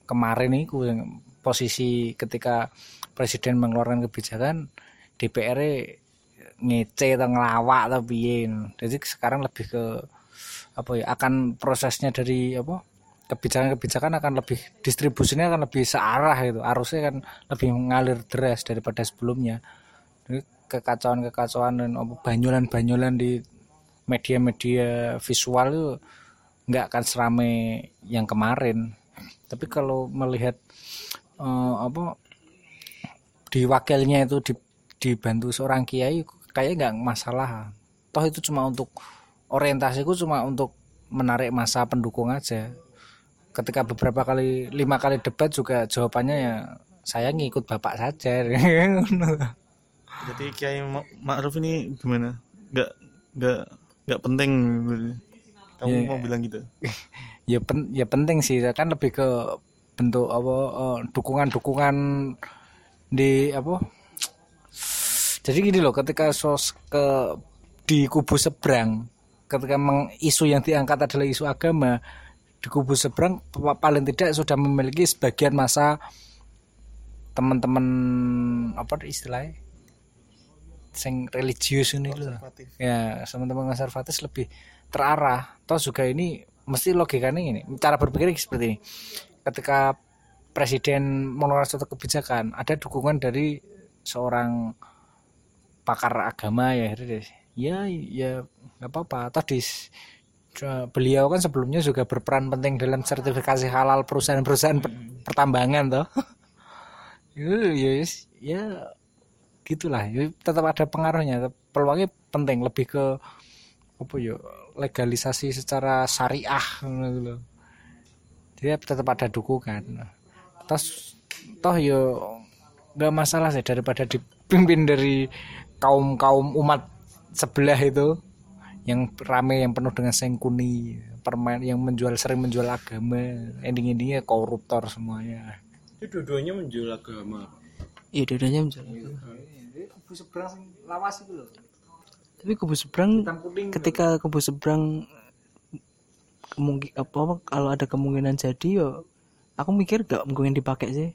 kemarin itu posisi ketika presiden mengeluarkan kebijakan DPR ngece atau ngelawak atau piye. Jadi sekarang lebih ke apa ya akan prosesnya dari apa kebijakan-kebijakan akan lebih distribusinya akan lebih searah itu arusnya kan lebih mengalir deras daripada sebelumnya kekacauan-kekacauan dan banyolan-banyolan di media-media visual itu nggak akan serame yang kemarin. Tapi kalau melihat eh, apa di wakilnya itu di- dibantu seorang kiai kayaknya nggak masalah. Toh itu cuma untuk orientasiku cuma untuk menarik masa pendukung aja. Ketika beberapa kali lima kali debat juga jawabannya ya saya ngikut bapak saja Jadi Kiai Ma- Ma'ruf ini gimana? Nggak nggak nggak penting. Kamu Iya. mau bilang gitu? ya pen, ya penting sih kan lebih ke bentuk apa eh, dukungan-dukungan di apa jadi gini loh ketika sos ke di kubu seberang ketika memang isu yang diangkat adalah isu agama di kubu seberang pa- paling tidak sudah memiliki sebagian masa teman-teman apa istilahnya sing religius ini loh ya teman-teman konservatif lebih terarah. Toh juga ini mesti logikanya ini cara berpikir seperti ini. Ketika presiden mengeluarkan suatu kebijakan ada dukungan dari seorang pakar agama ya akhirnya ya ya nggak apa-apa. Toh di beliau kan sebelumnya juga berperan penting dalam sertifikasi halal perusahaan-perusahaan per- pertambangan toh. Ya ya yes, ya gitulah ya, tetap ada pengaruhnya peluangnya penting lebih ke apa ya legalisasi secara syariah gitu loh. dia tetap ada dukungan terus toh yo nggak masalah sih daripada dipimpin dari kaum kaum umat sebelah itu yang rame yang penuh dengan sengkuni permain yang menjual sering menjual agama ending endingnya koruptor semuanya Itu dua-duanya menjual agama. Iya dadanya menjual kubu seberang lawas itu loh. Tapi kubu seberang ketika kubu seberang kemungkin apa, apa kalau ada kemungkinan jadi yo aku mikir gak mungkin dipakai sih.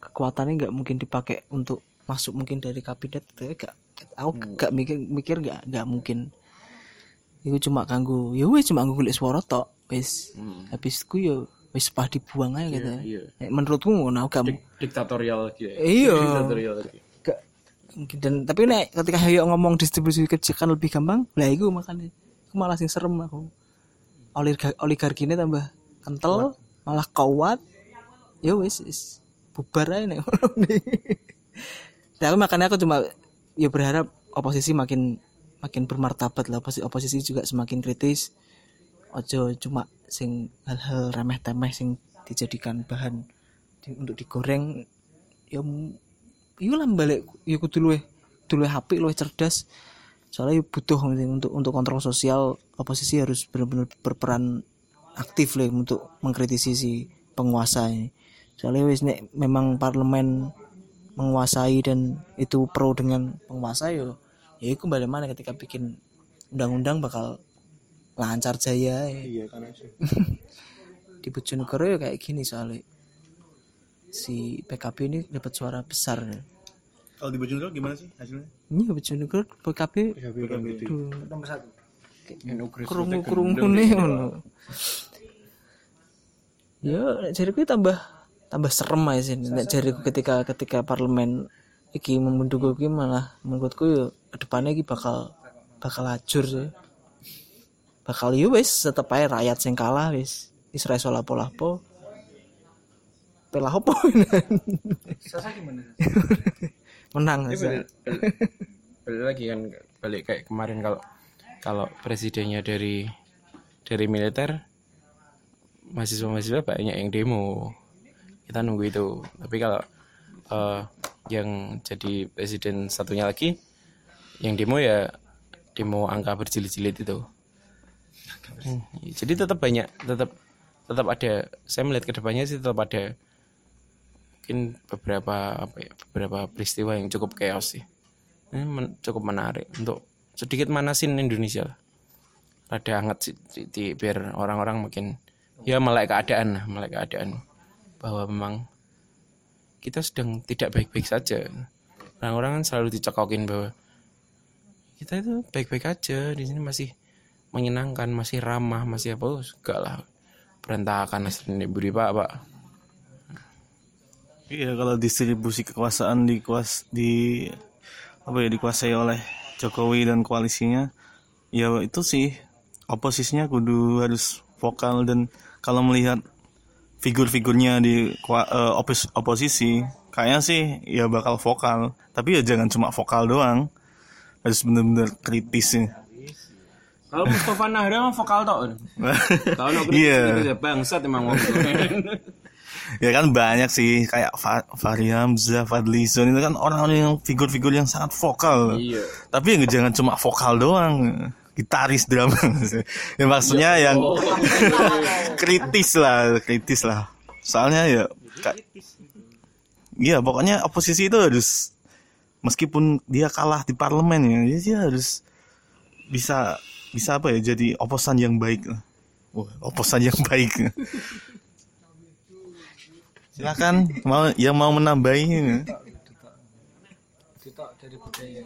Kekuatannya nggak mungkin dipakai untuk masuk mungkin dari kabinet tapi gak aku gak mikir mikir gak gak mungkin. Itu cuma kanggo ya wes cuma kanggo golek suara tok wes habis ku yo wes pah dibuang aja gitu iya. Eh, menurutmu ngono aku gak mu- Diktatorial gitu. ya. Iya. Diktatorial dan tapi nek ketika Hayo ngomong distribusi kebijakan lebih gampang lah itu makanya aku malah sing serem aku oligarki oligarkinya tambah kental malah kuat ya wis wis bubar aja nek tapi makanya aku cuma ya berharap oposisi makin makin bermartabat lah oposisi, oposisi juga semakin kritis ojo cuma sing hal-hal remeh temeh sing dijadikan bahan di- untuk digoreng ya m- iya lah balik ya kudu luwih kudu luwih apik luwih cerdas. Soalnya ya butuh untuk untuk kontrol sosial oposisi harus benar-benar berperan aktif lah untuk mengkritisi si penguasa ini. Soalnya wis nek memang parlemen menguasai dan itu pro dengan penguasa yo ya itu bagaimana ketika bikin undang-undang bakal lancar jaya ya. iya kan di Bojonegoro ya kayak gini soalnya si PKB ini dapat suara besar ya. kalau di Bojonegoro gimana sih hasilnya Ini Bojonegoro PKB Duh, nomor satu kerungu kerungu nih ngono. Ya, nek jariku tambah tambah serem aja sih. Nek jariku ketika ketika parlemen iki memendukung iki malah menurutku ya ke depannya iki bakal bakal hajur sih. Bakal ya wis tetep ae rakyat sing kalah wis. Wis ra iso lapo-lapo. Pelah opo? Sasa gimana Menang Sasa. balik, lagi kan balik kayak kemarin kalau kalau presidennya dari dari militer mahasiswa-mahasiswa banyak yang demo kita nunggu itu tapi kalau eh, yang jadi presiden satunya lagi yang demo ya demo angka berjilid-jilid itu jadi tetap banyak tetap tetap ada saya melihat ke depannya sih tetap ada mungkin beberapa apa ya beberapa peristiwa yang cukup chaos sih. Ini men- cukup menarik untuk sedikit manasin Indonesia rada hangat sih di, di- biar orang-orang makin ya melek keadaan melek keadaan bahwa memang kita sedang tidak baik-baik saja. Orang-orang kan selalu dicekokin bahwa kita itu baik-baik aja di sini masih menyenangkan masih ramah masih apa oh, enggak lah. Berantakan asli budi pak pak. Iya kalau distribusi kekuasaan di kuas di apa ya dikuasai oleh Jokowi dan koalisinya ya itu sih oposisinya kudu harus vokal dan kalau melihat figur-figurnya di kua- eh, opos- oposisi kayaknya sih ya bakal vokal. Tapi ya jangan cuma vokal doang harus bener-bener kritis sih kalau Mustafa Nahra mah vokal tok Tahu no Iya. kritis bangsat emang wong ya kan banyak sih kayak Fa Fahri Hamzah, Fadli Zon itu kan orang-orang yang figur-figur yang sangat vokal. Iya. Tapi ya jangan cuma vokal doang, gitaris drama. ya maksudnya yang kritis lah, kritis lah. Soalnya ya ka- Iya, pokoknya oposisi itu harus meskipun dia kalah di parlemen ya, dia harus bisa bisa apa ya jadi oposan yang baik. Wah, oposan yang baik. Silakan mau yang mau menambahi. dari budaya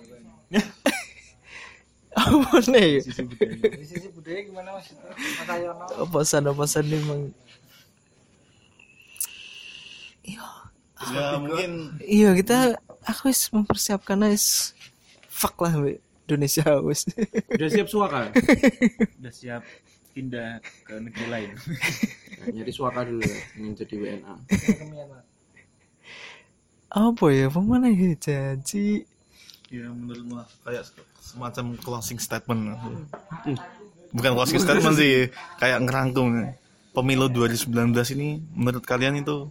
apa nih sisi budaya gimana oposan oposan nih emang iya ya mungkin iya kita aku wis mempersiapkan wis fuck lah we. Indonesia wis Udah siap suaka? udah siap pindah ke negeri lain. Nyari suaka dulu ya, ingin jadi WNA. apa ya? Pemana ya? Janji. Ya menurut lah. Kayak semacam closing statement. Bukan closing statement sih kayak ngerangkum. Pemilu 2019 ini menurut kalian itu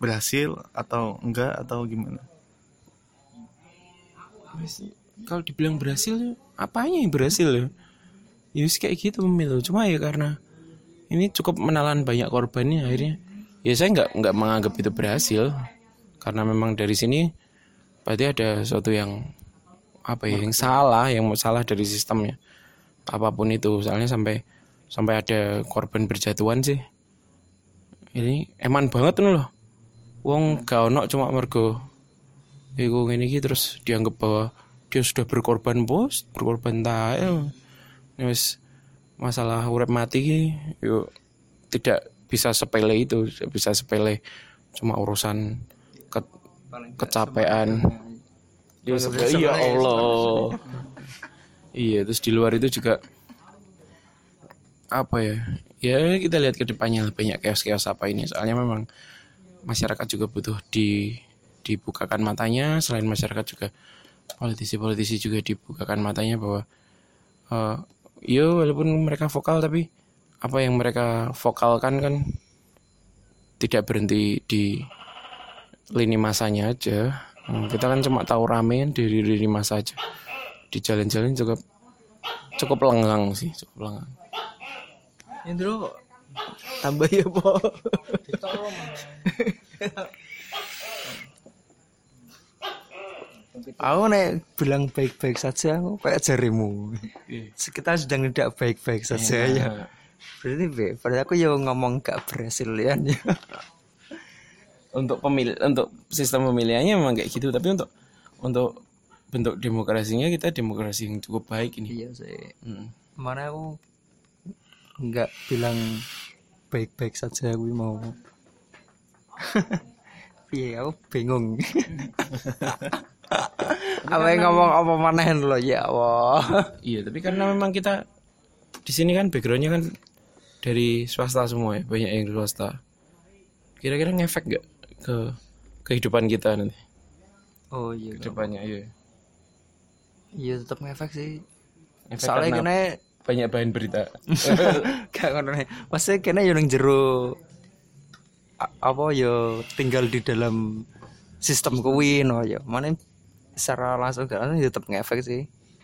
berhasil atau enggak atau gimana Kalau dibilang berhasil, ya, apanya yang berhasil ya? Ya wis kayak gitu pemilu. Cuma ya karena ini cukup menelan banyak korbannya akhirnya. Ya saya nggak nggak menganggap itu berhasil karena memang dari sini berarti ada sesuatu yang apa ya yang salah yang salah dari sistemnya apa pun itu soalnya sampai sampai ada korban berjatuhan sih ini eman banget nih loh wong gak ono cuma mergo iku ngene iki terus dianggap bahwa dia sudah berkorban bos. Berkorban tae Ini wis masalah urip mati yuk tidak bisa sepele itu. Tidak bisa sepele cuma urusan ke, kecapean. ya, sepele, ya Allah. Iya terus di luar itu juga apa ya? Ya kita lihat ke depannya banyak chaos-chaos apa ini. Soalnya memang masyarakat juga butuh di dibukakan matanya. Selain masyarakat juga politisi-politisi juga dibukakan matanya bahwa eh ya walaupun mereka vokal tapi apa yang mereka vokalkan kan tidak berhenti di lini masanya aja. Hmm, kita kan cuma tahu rame di lini masa aja. Di jalan-jalan cukup cukup lenggang sih cukup lenggang Indro tambah ya po Aku nek bilang baik-baik saja aku kayak jarimu. Kita sedang tidak baik-baik saja ya. Berarti be, berarti aku ya ngomong gak berhasil ya. untuk pemilih untuk sistem pemilihannya memang kayak gitu tapi untuk untuk bentuk demokrasinya kita demokrasi yang cukup baik ini iya sih. Hmm. Mana aku nggak bilang baik-baik saja aku mau. Iya, aku bingung. apa yang ngomong apa manahin lo ya Allah. iya tapi karena memang kita di sini kan backgroundnya kan dari swasta semua ya banyak yang swasta kira-kira ngefek gak ke kehidupan kita nanti Oh iya. ke depannya iya Iya tetap ngefek sih. Efek Soalnya karena kena banyak bahan berita gak ngono nih. Maksudnya kena yo nang jero a- apa yo tinggal di dalam sistem kuwi no yo. Mana secara langsung gak langsung ya tetap ngefek sih.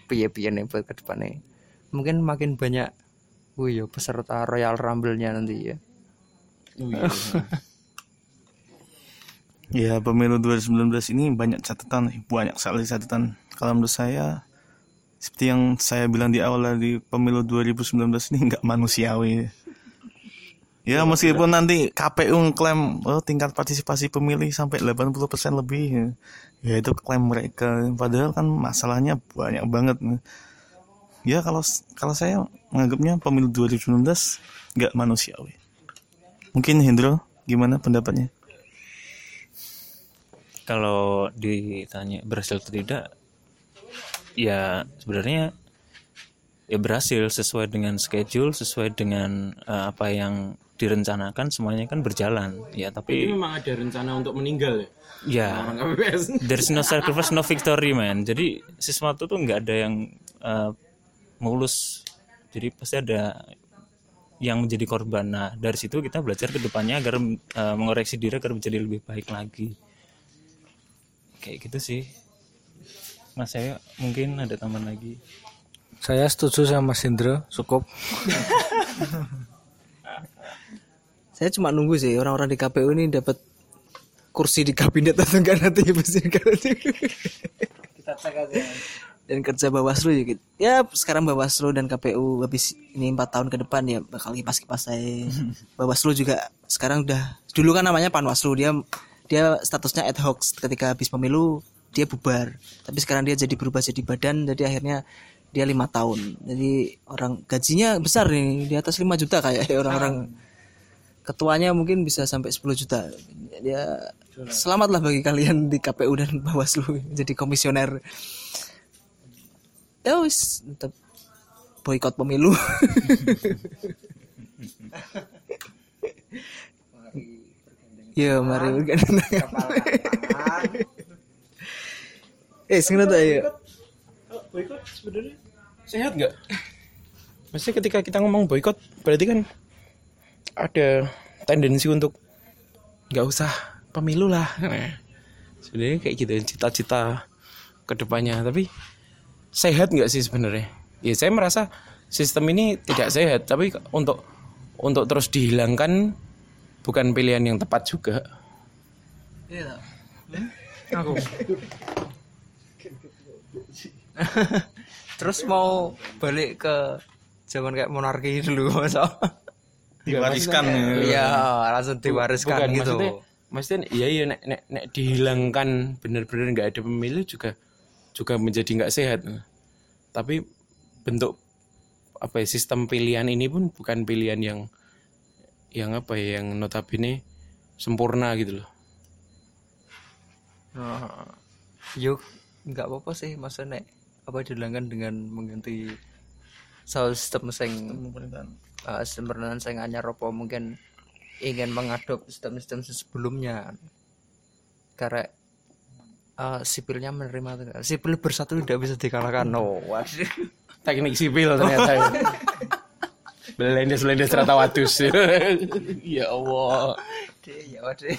Piye-piye nih buat ke depannya. Mungkin makin banyak Wih yo peserta Royal Rumble-nya nanti ya. Ya pemilu 2019 ini banyak catatan, banyak sekali catatan. Kalau menurut saya, seperti yang saya bilang di awal dari pemilu 2019 ini nggak manusiawi. Ya meskipun nanti KPU ngeklaim oh, tingkat partisipasi pemilih sampai 80% lebih, ya itu klaim mereka. Padahal kan masalahnya banyak banget. Ya kalau kalau saya menganggapnya pemilu 2019 nggak manusiawi. Mungkin Hendro gimana pendapatnya? kalau ditanya berhasil atau tidak ya sebenarnya ya berhasil sesuai dengan schedule sesuai dengan eh, apa yang direncanakan semuanya kan berjalan. Ya Ini tapi memang ada rencana untuk meninggal ya? Ya. Orang KPPS there's no sacrifice no victory man. Jadi sesuatu tuh nggak ada yang eh, mulus. Jadi pasti ada yang menjadi korban. Nah dari situ kita belajar ke depannya agar eh, mengoreksi diri agar menjadi lebih baik lagi. Kayak gitu sih. Mas saya mungkin ada tambahan lagi? Saya setuju sama Mas Indra, cukup. saya cuma nunggu sih orang-orang di KPU ini dapat kursi di kabinet atau enggak nanti nanti. Kita cek aja. dan kerja Bawaslu ya gitu. Ya sekarang Bawaslu dan KPU habis ini empat tahun ke depan ya bakal kipas kipas saya. Bawaslu juga sekarang udah dulu kan namanya Panwaslu dia dia statusnya ad hoc ketika habis pemilu dia bubar. Tapi sekarang dia jadi berubah jadi badan jadi akhirnya dia lima tahun jadi orang gajinya besar nih di atas 5 juta kayak orang-orang ketuanya mungkin bisa sampai 10 juta. Dia selamatlah bagi kalian di KPU dan Bawaslu jadi komisioner. Ya wis tetap boykot pemilu. Ya mari bergandeng eh sing tuh ayo. Boykot sebenarnya? Sehat nggak? Maksudnya ketika kita ngomong boykot berarti kan ada tendensi untuk nggak usah pemilu lah. Nah, sebenarnya kayak gitu cita-cita ke depannya. Tapi sehat nggak sih sebenarnya? Ya saya merasa sistem ini tidak sehat. Tapi untuk untuk terus dihilangkan bukan pilihan yang tepat juga. aku terus mau balik ke zaman kayak monarki dulu masa Diwariskan iya langsung diwariskan Bukan, gitu. maksudnya maksudnya iya iya nek, nek, nek dihilangkan benar-benar nggak ada pemilu juga juga menjadi nggak sehat. Tapi bentuk apa ya sistem pilihan ini pun bukan pilihan yang yang apa ya yang notabene sempurna gitu loh. Nah, yuk nggak apa-apa sih maksudnya nek apa dihilangkan dengan mengganti soal sistem sing uh, sing anyar apa mungkin ingin mengadop sistem-sistem sebelumnya. Karena uh, sipilnya menerima sipil bersatu tidak bisa dikalahkan. No waduh. Teknik sipil ternyata. Ya. belendes belendes rata watus ya Allah. Ya waduh.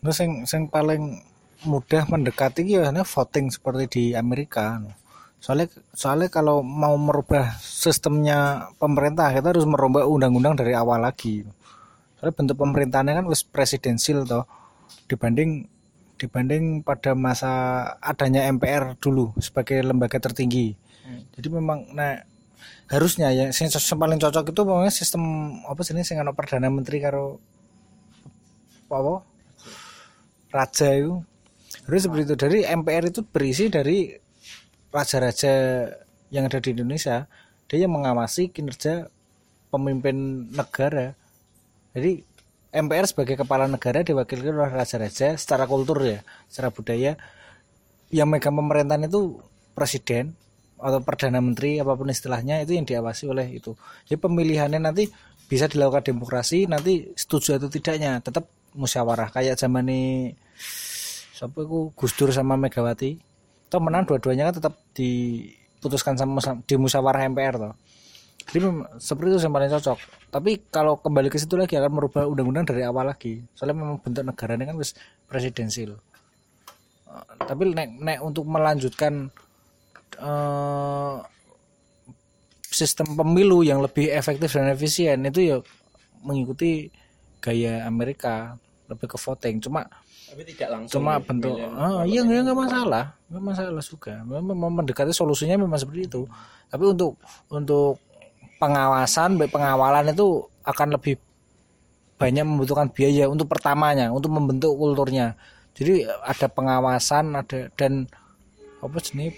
Nah, sing sing paling mudah mendekati ya voting seperti di Amerika. Soalnya soalnya kalau mau merubah sistemnya pemerintah kita harus merubah undang-undang dari awal lagi. Soalnya bentuk pemerintahannya kan wis presidensil toh. Dibanding dibanding pada masa adanya MPR dulu sebagai lembaga tertinggi. Jadi memang nah harusnya ya sing paling cocok itu pokoknya sistem apa sih ini sing ana perdana menteri karo apa? Raja itu. Harus seperti itu. Dari MPR itu berisi dari raja-raja yang ada di Indonesia dia yang mengawasi kinerja pemimpin negara. Jadi MPR sebagai kepala negara diwakilkan oleh raja-raja secara kultur ya secara budaya. Yang megang pemerintahan itu presiden atau perdana menteri apa pun istilahnya itu yang diawasi oleh itu. Jadi pemilihannya nanti bisa dilakukan demokrasi nanti setuju atau tidaknya tetap musyawarah. Kayak zaman ini siapa Gus Dur sama Megawati toh menang dua-duanya kan tetap diputuskan sama di musyawarah MPR toh. Jadi seperti itu yang paling cocok. Tapi kalau kembali ke situ lagi akan merubah undang-undang dari awal lagi. Soalnya memang bentuk negaranya kan wis presidensil. Eh, tapi nek, nek untuk melanjutkan eh, sistem pemilu yang lebih efektif dan efisien itu ya mengikuti gaya Amerika lebih ke voting. Cuma tapi tidak langsung cuma bentuk ah iya nggak nggak masalah. Nggak masalah juga. Memang mendekati solusinya memang seperti itu. Tapi untuk untuk pengawasan baik pengawalan itu akan lebih banyak membutuhkan biaya untuk pertamanya untuk membentuk kulturnya. Jadi ada pengawasan ada dan apa jenis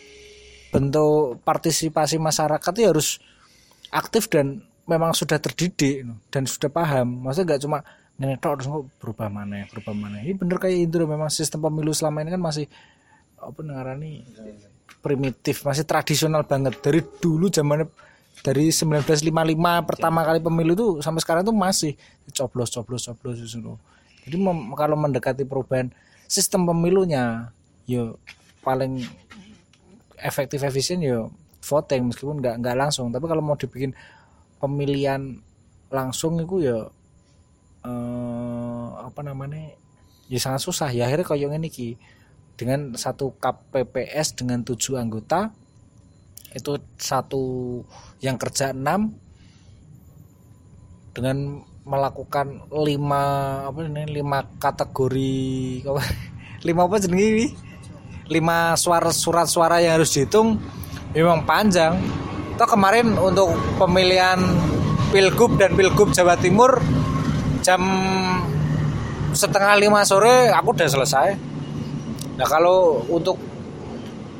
bentuk partisipasi masyarakat itu harus aktif dan memang sudah terdidik dan sudah paham. Maksudnya nggak cuma nenek tok terus kok berubah mana berubah mana ini bener kayak itu memang sistem pemilu selama ini kan masih apa ngarani primitif masih tradisional banget. Dari dulu zaman dari 1955 pertama kali pemilu itu sampai sekarang itu masih coblos coblos coblos itu jadi kalau mendekati perubahan sistem pemilunya yo paling efektif efisien yo voting meskipun nggak nggak langsung. Tapi kalau mau dibikin pemilihan langsung itu ya eh, apa namanya? Ya sangat susah. Ya akhirnya kayak ngene iki. Dengan satu KPPS dengan tujuh anggota itu satu yang kerja enam dengan melakukan lima apa ini lima kategori lima apa jenenge ini lima suara surat suara yang harus dihitung memang panjang. Toh kemarin untuk pemilihan pilgub dan pilgub Jawa Timur jam setengah lima sore aku udah selesai. Nah kalau untuk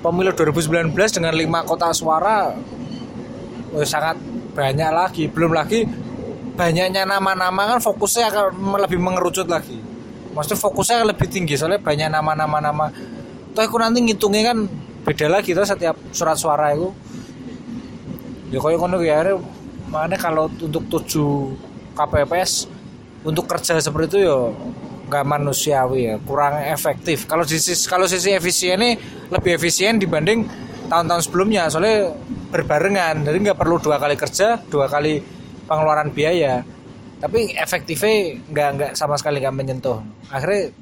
pemilu 2019 dengan lima kota suara oh, sangat banyak lagi. Belum lagi banyaknya nama-nama kan fokusnya akan lebih mengerucut lagi. Maksudnya fokusnya lebih tinggi soalnya banyak nama-nama nama. Toh aku nanti ngitungnya kan beda lagi tuh setiap surat suara itu. Ya ngono ya makanya kalau untuk tujuh KPPS untuk kerja seperti itu ya nggak manusiawi ya. Kurang efektif. Kalau sisi kalau sisi efisiennya lebih efisien dibanding tahun-tahun sebelumnya. Soalnya berbarengan. Jadi nggak perlu dua kali kerja dua kali pengeluaran biaya. Tapi efektifnya nggak nggak sama sekali nggak menyentuh. Akhirnya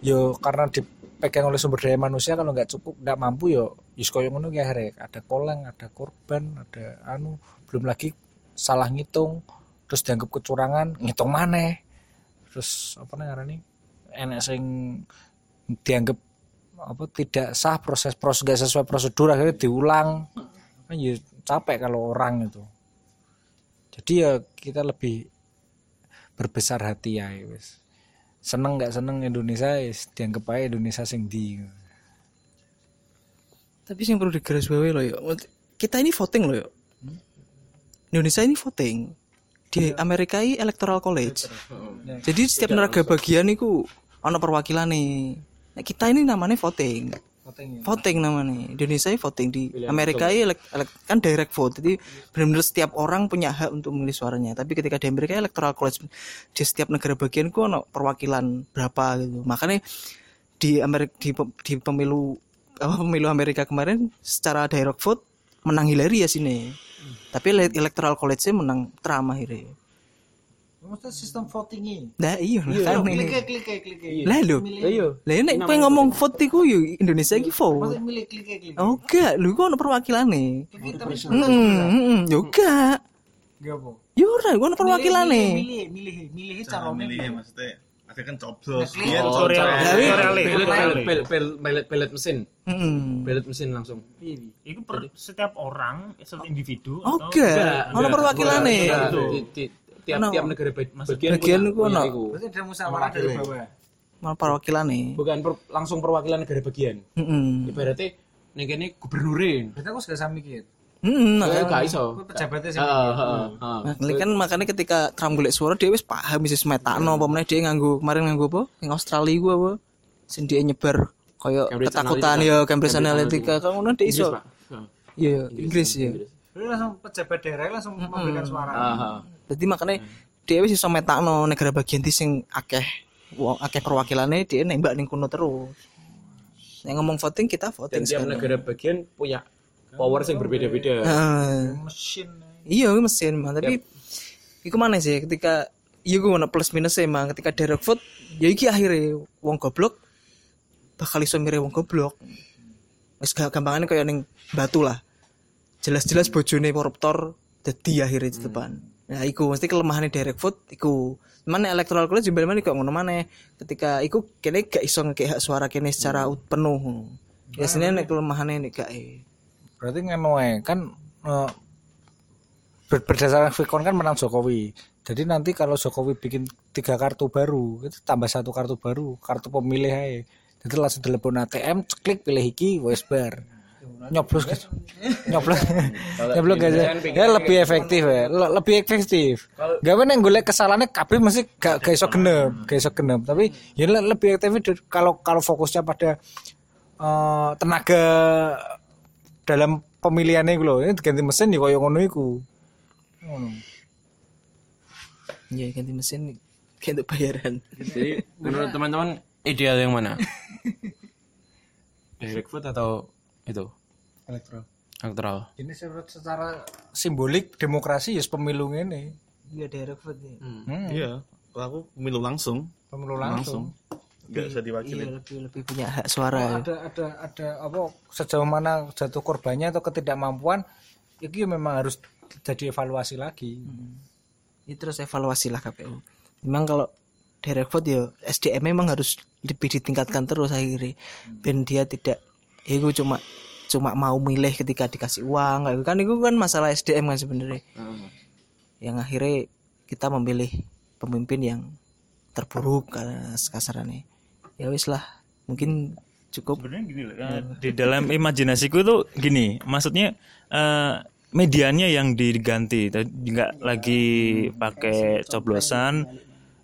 yo karena dipegang oleh sumber daya manusia kalau nggak cukup nggak mampu yo yus ngono ya akhirnya. Ada koleng ada korban ada anu belum lagi salah ngitung terus dianggap kecurangan ngitung mana terus apa namanya enak sing dianggap apa tidak sah proses proses gak sesuai prosedur akhirnya diulang kan ya capek kalau orang itu jadi ya kita lebih berbesar hati ya wis seneng nggak seneng Indonesia wis dianggap aja Indonesia sing di Tapi yang perlu digarisbawahi loh ya. Kita ini voting loh ya. Indonesia ini voting. Di Amerika ini electoral college. Jadi setiap negara bagian itu ono perwakilan nih. Nah, kita ini namanya voting. Voting namanya. Indonesia ini voting di Amerika elek- elek- kan direct vote. Jadi benar-benar setiap orang punya hak untuk memilih suaranya. Tapi ketika di Amerika electoral college di setiap negara bagian itu ono perwakilan berapa gitu. Makanya di Amerika di, di pemilu apa pemilu Amerika kemarin secara direct vote menang Hillary ya sini. Tapi ele- electoral college menang Trump akhirnya. Maksudnya sistem voting ini Nah iya lah kan ini. klik klik Lah lho. Lah nek kowe ngomong vote iku yo Indonesia iki vote. milih klik klik Oh enggak, lho iku ono perwakilane. Heeh, heeh, yo enggak. Gak apa Yo ora, iku ono perwakilane. milih milih milih cara milih maksudnya ada kan coblos Iya, Korea Pelet, pelet, mesin, Heeh. pelet mesin langsung. itu per setiap orang setiap individu atau enggak, ono perwakilane. Enggak, di- di- Tiap Ono. tiap negara bag- bagian Bagian iku ono. berarti ada musyawarah dari bawah Ono perwakilane. Bukan per- langsung perwakilan negara bagian. Heeh. Ibaratnya ning kene gubernurin. berarti aku sudah sama mikir Heeh. Eh, gak iso. pejabatnya sih Heeh, heeh. Nah, kan makanya ketika Trump golek suara dia wis paham wis metakno apa meneh dia nganggo kemarin nganggo apa? Yang Australia gua apa? Sing dia nyebar kaya Cambridge ketakutan ya Cambridge Analytica kan ngono dia iso. Pak. Heeh. Iya, Inggris ya. Berarti langsung pejabat daerah langsung memberikan suara. Jadi makanya dia wis iso metakno negara bagian di sing akeh wong akeh perwakilannya dia nembak ning kono terus. Yang ngomong voting kita Dan voting tiap sekarang. negara bagian punya power yang berbeda-beda. Ah, mesin. Iya mesin mah tapi iku mana sih ketika iya gue mana plus minus emang ketika direct vote ya iki akhirnya wong goblok bakal iso mirip wong goblok. Wis gak gampangannya kayak ning batu lah. Jelas-jelas bojone koruptor dadi akhirnya di depan. Nah iku mesti kelemahannya direct vote iku mana electoral college jembal mana kok ngono mana ketika iku kene gak iso ngekek hak suara kene secara ut- penuh. Biasanya nek kelemahannya nek gak eh. Berarti ngono ae kan eh, ber- berdasarkan Vicon kan menang Jokowi. Jadi nanti kalau Jokowi bikin tiga kartu baru itu tambah satu kartu baru kartu pemilih aja jadi langsung telepon ATM klik pilih iki wes bar. Nyoblos guys. Nyoblos. Nyoblos guys. ya lebih efektif ya. Le- lebih efektif. Gak yang golek kesalahannya kabeh mesti gak gak iso genep gak iso genep. Tapi ya le- lebih efektif kalau kalau fokusnya pada eh, tenaga dalam pemilihannya itu loh ini ganti mesin ya koyo ngono iku ngono ya ganti mesin kayak untuk bayaran Jadi menurut teman-teman ideal yang mana? Direct vote atau itu? elektro Electoral. ini secara- secara simbolik demokrasi ya pemilu ini iya direct vote ya. hmm. iya kalau aku pemilu langsung pemilu langsung, nggak usah iya diwakili lebih lebih punya hak suara. Ya. ada ada ada apa sejauh mana jatuh korbannya atau ketidakmampuan itu ya memang harus jadi evaluasi lagi. Itu terus evaluasi lah KPU memang kalau direct vote ya SDM memang harus lebih ditingkatkan terus akhirnya. Ben dia tidak ya itu cuma cuma mau milih ketika dikasih uang. Gitu. Kan itu kan masalah SDM kan sebenarnya. Yang akhirnya kita memilih pemimpin yang terburuk kas- kasarannya ya wis lah mungkin cukup. Sebenarnya gini loh eh, di dalam imajinasiku tuh gini maksudnya eh, medianya yang diganti Tadi nggak lagi pakai coblosan.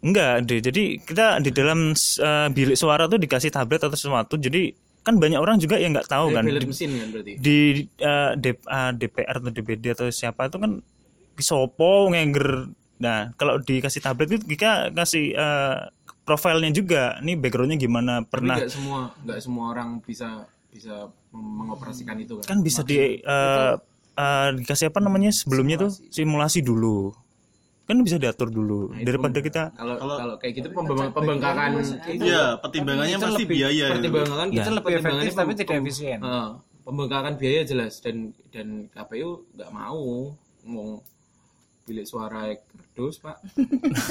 Enggak deh jadi kita di dalam eh, bilik suara tuh dikasih tablet atau sesuatu jadi kan banyak orang juga yang nggak tahu kan. di, mesin kan berarti. di eh, D- eh, DPR atau DPD atau siapa itu kan sopo ngenger. Nah kalau dikasih tablet itu kita kasih eh, profilnya juga. Nih backgroundnya gimana? Tapi pernah nggak semua nggak semua orang bisa bisa mengoperasikan itu kan. kan bisa di eh, eh, dikasih apa namanya sebelumnya tuh? Simulasi. Dulu. Kan bisa diatur dulu. Daripada kita Kalau kalau kayak gitu pembeng- pembengkakan Iya, pertimbangannya pasti biaya. gitu. pertimbangan Itu kita lebih efektif tapi tidak efisien. Heeh, pembengkakan biaya jelas dan dan KPU nggak mau ngomong bilik suara kerdus pak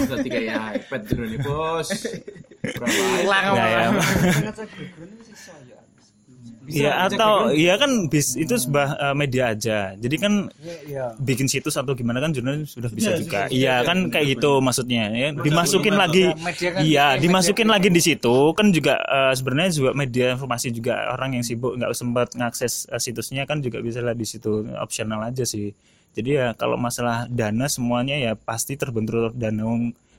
berarti kayak iPad dulu nih bos berapa aja? ya, ya. Iya atau iya kan bis itu sebuah eh, media aja. Jadi kan Iya. bikin situs atau gimana kan jurnal sudah bisa juga. Iya kan kayak gitu maksudnya ya. Dimasukin lagi iya, dimasukin lagi di situ kan juga eh, sebenarnya juga media informasi juga orang yang sibuk nggak sempat ngakses eh, situsnya kan juga bisa lah di situ opsional aja sih. Jadi ya kalau masalah dana semuanya ya pasti terbentur dana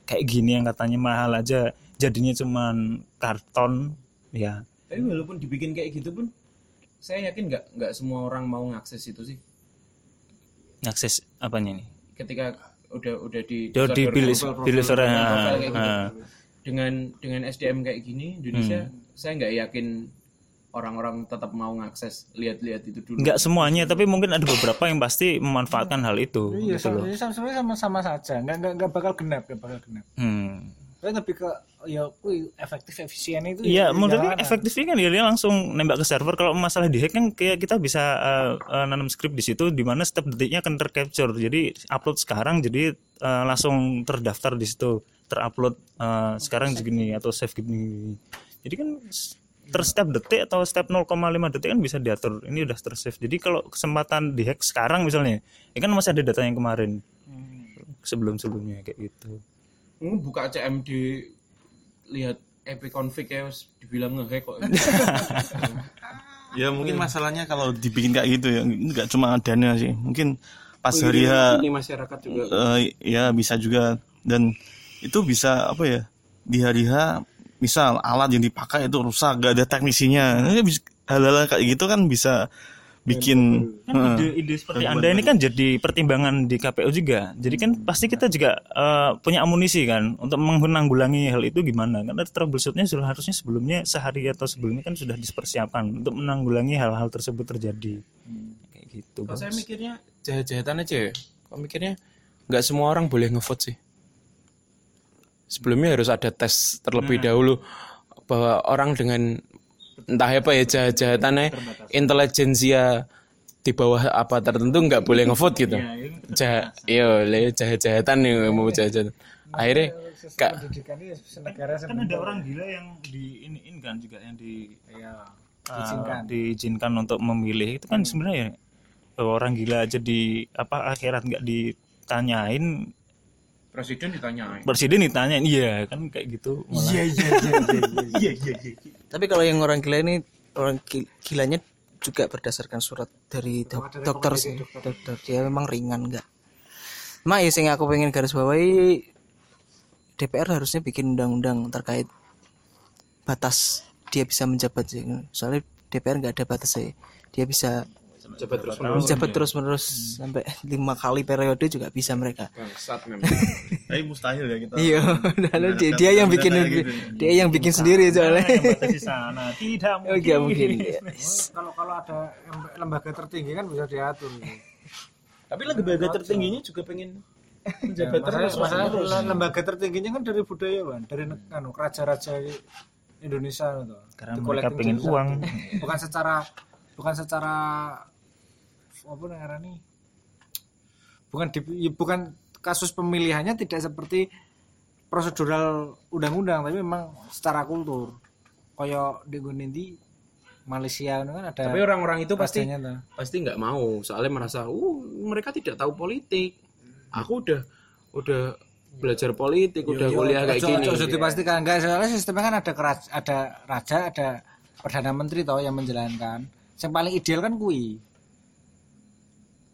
kayak gini yang katanya mahal aja jadinya cuman karton ya tapi walaupun dibikin kayak gitu pun saya yakin nggak nggak semua orang mau ngakses itu sih ngakses apanya nih ketika udah udah di Udah di pilih- ah, gitu. ah. dengan dengan SDM kayak gini Indonesia Hmm. saya nggak yakin orang-orang tetap mau ngakses lihat-lihat itu dulu nggak semuanya tapi mungkin ada beberapa yang pasti memanfaatkan hal itu Iya, gitu loh sebenarnya sama-sama saja. Nggak nggak nggak bakal genap, nggak bakal genap. hmm. Tapi lebih ke ya, wih, efektif efisien itu. Iya, ya, menurutnya jalanan. efektifnya kan ya dia langsung nembak ke server. Kalau masalah di hack kan kayak kita bisa uh, uh, nanam script di situ, di mana setiap detiknya akan tercapture. Jadi upload sekarang, jadi uh, langsung terdaftar di situ, terupload uh, sekarang segini atau save gini. Jadi kan s- ter setiap detik atau setiap 0,5 detik kan bisa diatur. Ini udah tersave. Jadi kalau kesempatan di hack sekarang misalnya, ya kan masih ada data yang kemarin sebelum-sebelumnya kayak gitu. Hmm, buka CMD lihat epic config ya dibilang ngehack kok Ya mungkin masalahnya kalau dibikin kayak gitu ya nggak cuma dana sih. Mungkin pas hari H ini masyarakat juga eh, ya bisa juga dan itu bisa apa ya di hari H misal alat yang dipakai itu rusak gak ada teknisinya. Hal-hal kayak gitu kan bisa bikin kan eh, ide-ide seperti anda ini kan jadi pertimbangan di KPU juga. Jadi kan pasti kita juga eh, punya amunisi kan untuk menanggulangi hal itu gimana. Karena troubleshootnya sudah harusnya sebelumnya sehari atau sebelumnya kan sudah dipersiapkan untuk menanggulangi hal-hal tersebut terjadi. Kayak gitu Kalau saya mikirnya jahat-jahatan aja ya. Kalau mikirnya nggak semua orang boleh ngevote sih. Sebelumnya harus ada tes terlebih dahulu bahwa orang dengan entah apa ya jahat-jahatannya intelijensia di bawah apa tertentu nggak boleh ngevote gitu. Jahat, iya, le jahat-jahatan nih mau jahat-jahatan. Akhirnya kak pendidikan ini senegara kan ada orang gila yang di ini kan juga yang di ya uh, diizinkan. untuk memilih. Itu kan sebenarnya bahwa orang gila aja di apa akhirat nggak ditanyain presiden ditanya. presiden ditanyain iya kan kayak gitu iya Tapi kalau yang orang gila ini orang gi- gilanya juga berdasarkan surat dari dok- dokter sih. Dokter dia memang ringan enggak. Mak ya sing aku pengen garis bawahi DPR harusnya bikin undang-undang terkait batas dia bisa menjabat sih. Soalnya DPR nggak ada batas sih. Dia bisa Jabat terus menjabat terus menerus sampai lima kali periode juga bisa mereka. bangsat memang. tapi mustahil ya kita Iya, dan dia, dia yang bikin dia yang bikin sendiri soalnya. di sana tidak Oh, nggak mungkin. kalau kalau ada lem- lembaga tertinggi kan bisa diatur gitu. Tapi lembaga tertingginya juga pengen menjabat masalah, terus. masalah le- lembaga tertingginya kan dari budaya kan dari anu, raja-raja Indonesia gitu. Karena mereka pengen uang. bukan secara bukan secara apa namanya bukan di, ya bukan kasus pemilihannya tidak seperti prosedural undang-undang tapi memang secara kultur. Kaya di Guninti Malaysia kan ada Tapi orang-orang itu pasti tuh. pasti nggak mau soalnya merasa uh mereka tidak tahu politik. Aku udah udah belajar politik udah kuliah kayak gini. ojo- ojo dipastikan. Enggak soalnya sistemnya kan ada keraj- ada raja ada perdana menteri toh yang menjalankan. Yang paling ideal kan kui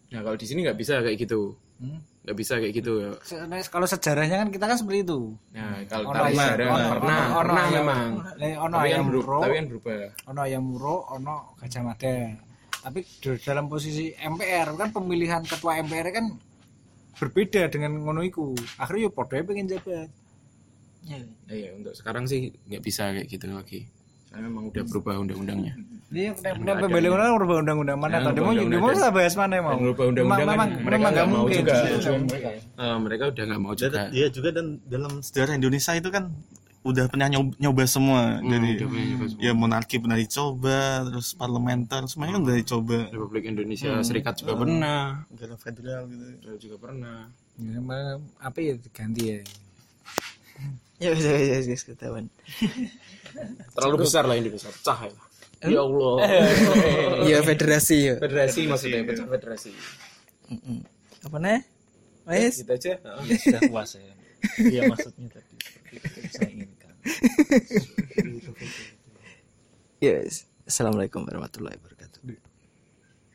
Nah kalau di sini nggak bisa kayak gitu, Hmm? nggak bisa kayak gitu. Se- nah, kalau sejarahnya kan kita kan seperti itu Nah kalau Ono tapi ayam- sejarah ono- pernah, ono- pernah memang. Eh, ono Tapi kan ayam beru- muro tapi kan berubah. ono ayam muro ono gajah mada tapi dalam posisi MPR kan pemilihan ketua MPR kan berbeda dengan ngono iku akhirnya yo podo pengen jabat Ya. Iya untuk sekarang sih nggak bisa kayak gitu lagi. Soalnya memang udah berubah undang-undangnya. Ini udah pembeli undang merubah undang-undang mana? Nah, Tadi mau undang-undang mau kita bahas mana mau? Merubah undang-undang kan Memang mereka memang nggak mau mungkin. juga. Iya. Eh, mereka udah nggak mau juga. Iya juga dan dalam sejarah Indonesia itu kan udah pernah nyoba, nyoba semua udah pernah nyoba semua. ya monarki pernah dicoba terus parlementer semuanya kan udah dicoba Republik Indonesia Serikat juga pernah. negara federal gitu Juga juga pernah. Ya, apa ya ganti ya? Ya wis wis wis ketahuan. Terlalu besar lah Indonesia. Pecah ya. Ya Allah. Iya federasi ya. Federasi maksudnya pecah federasi. Mm-mm. Apa nih? Wes. Gitu aja. sudah puas ya iya maksudnya tadi seperti itu saya inginkan Yes. Assalamualaikum warahmatullahi wabarakatuh.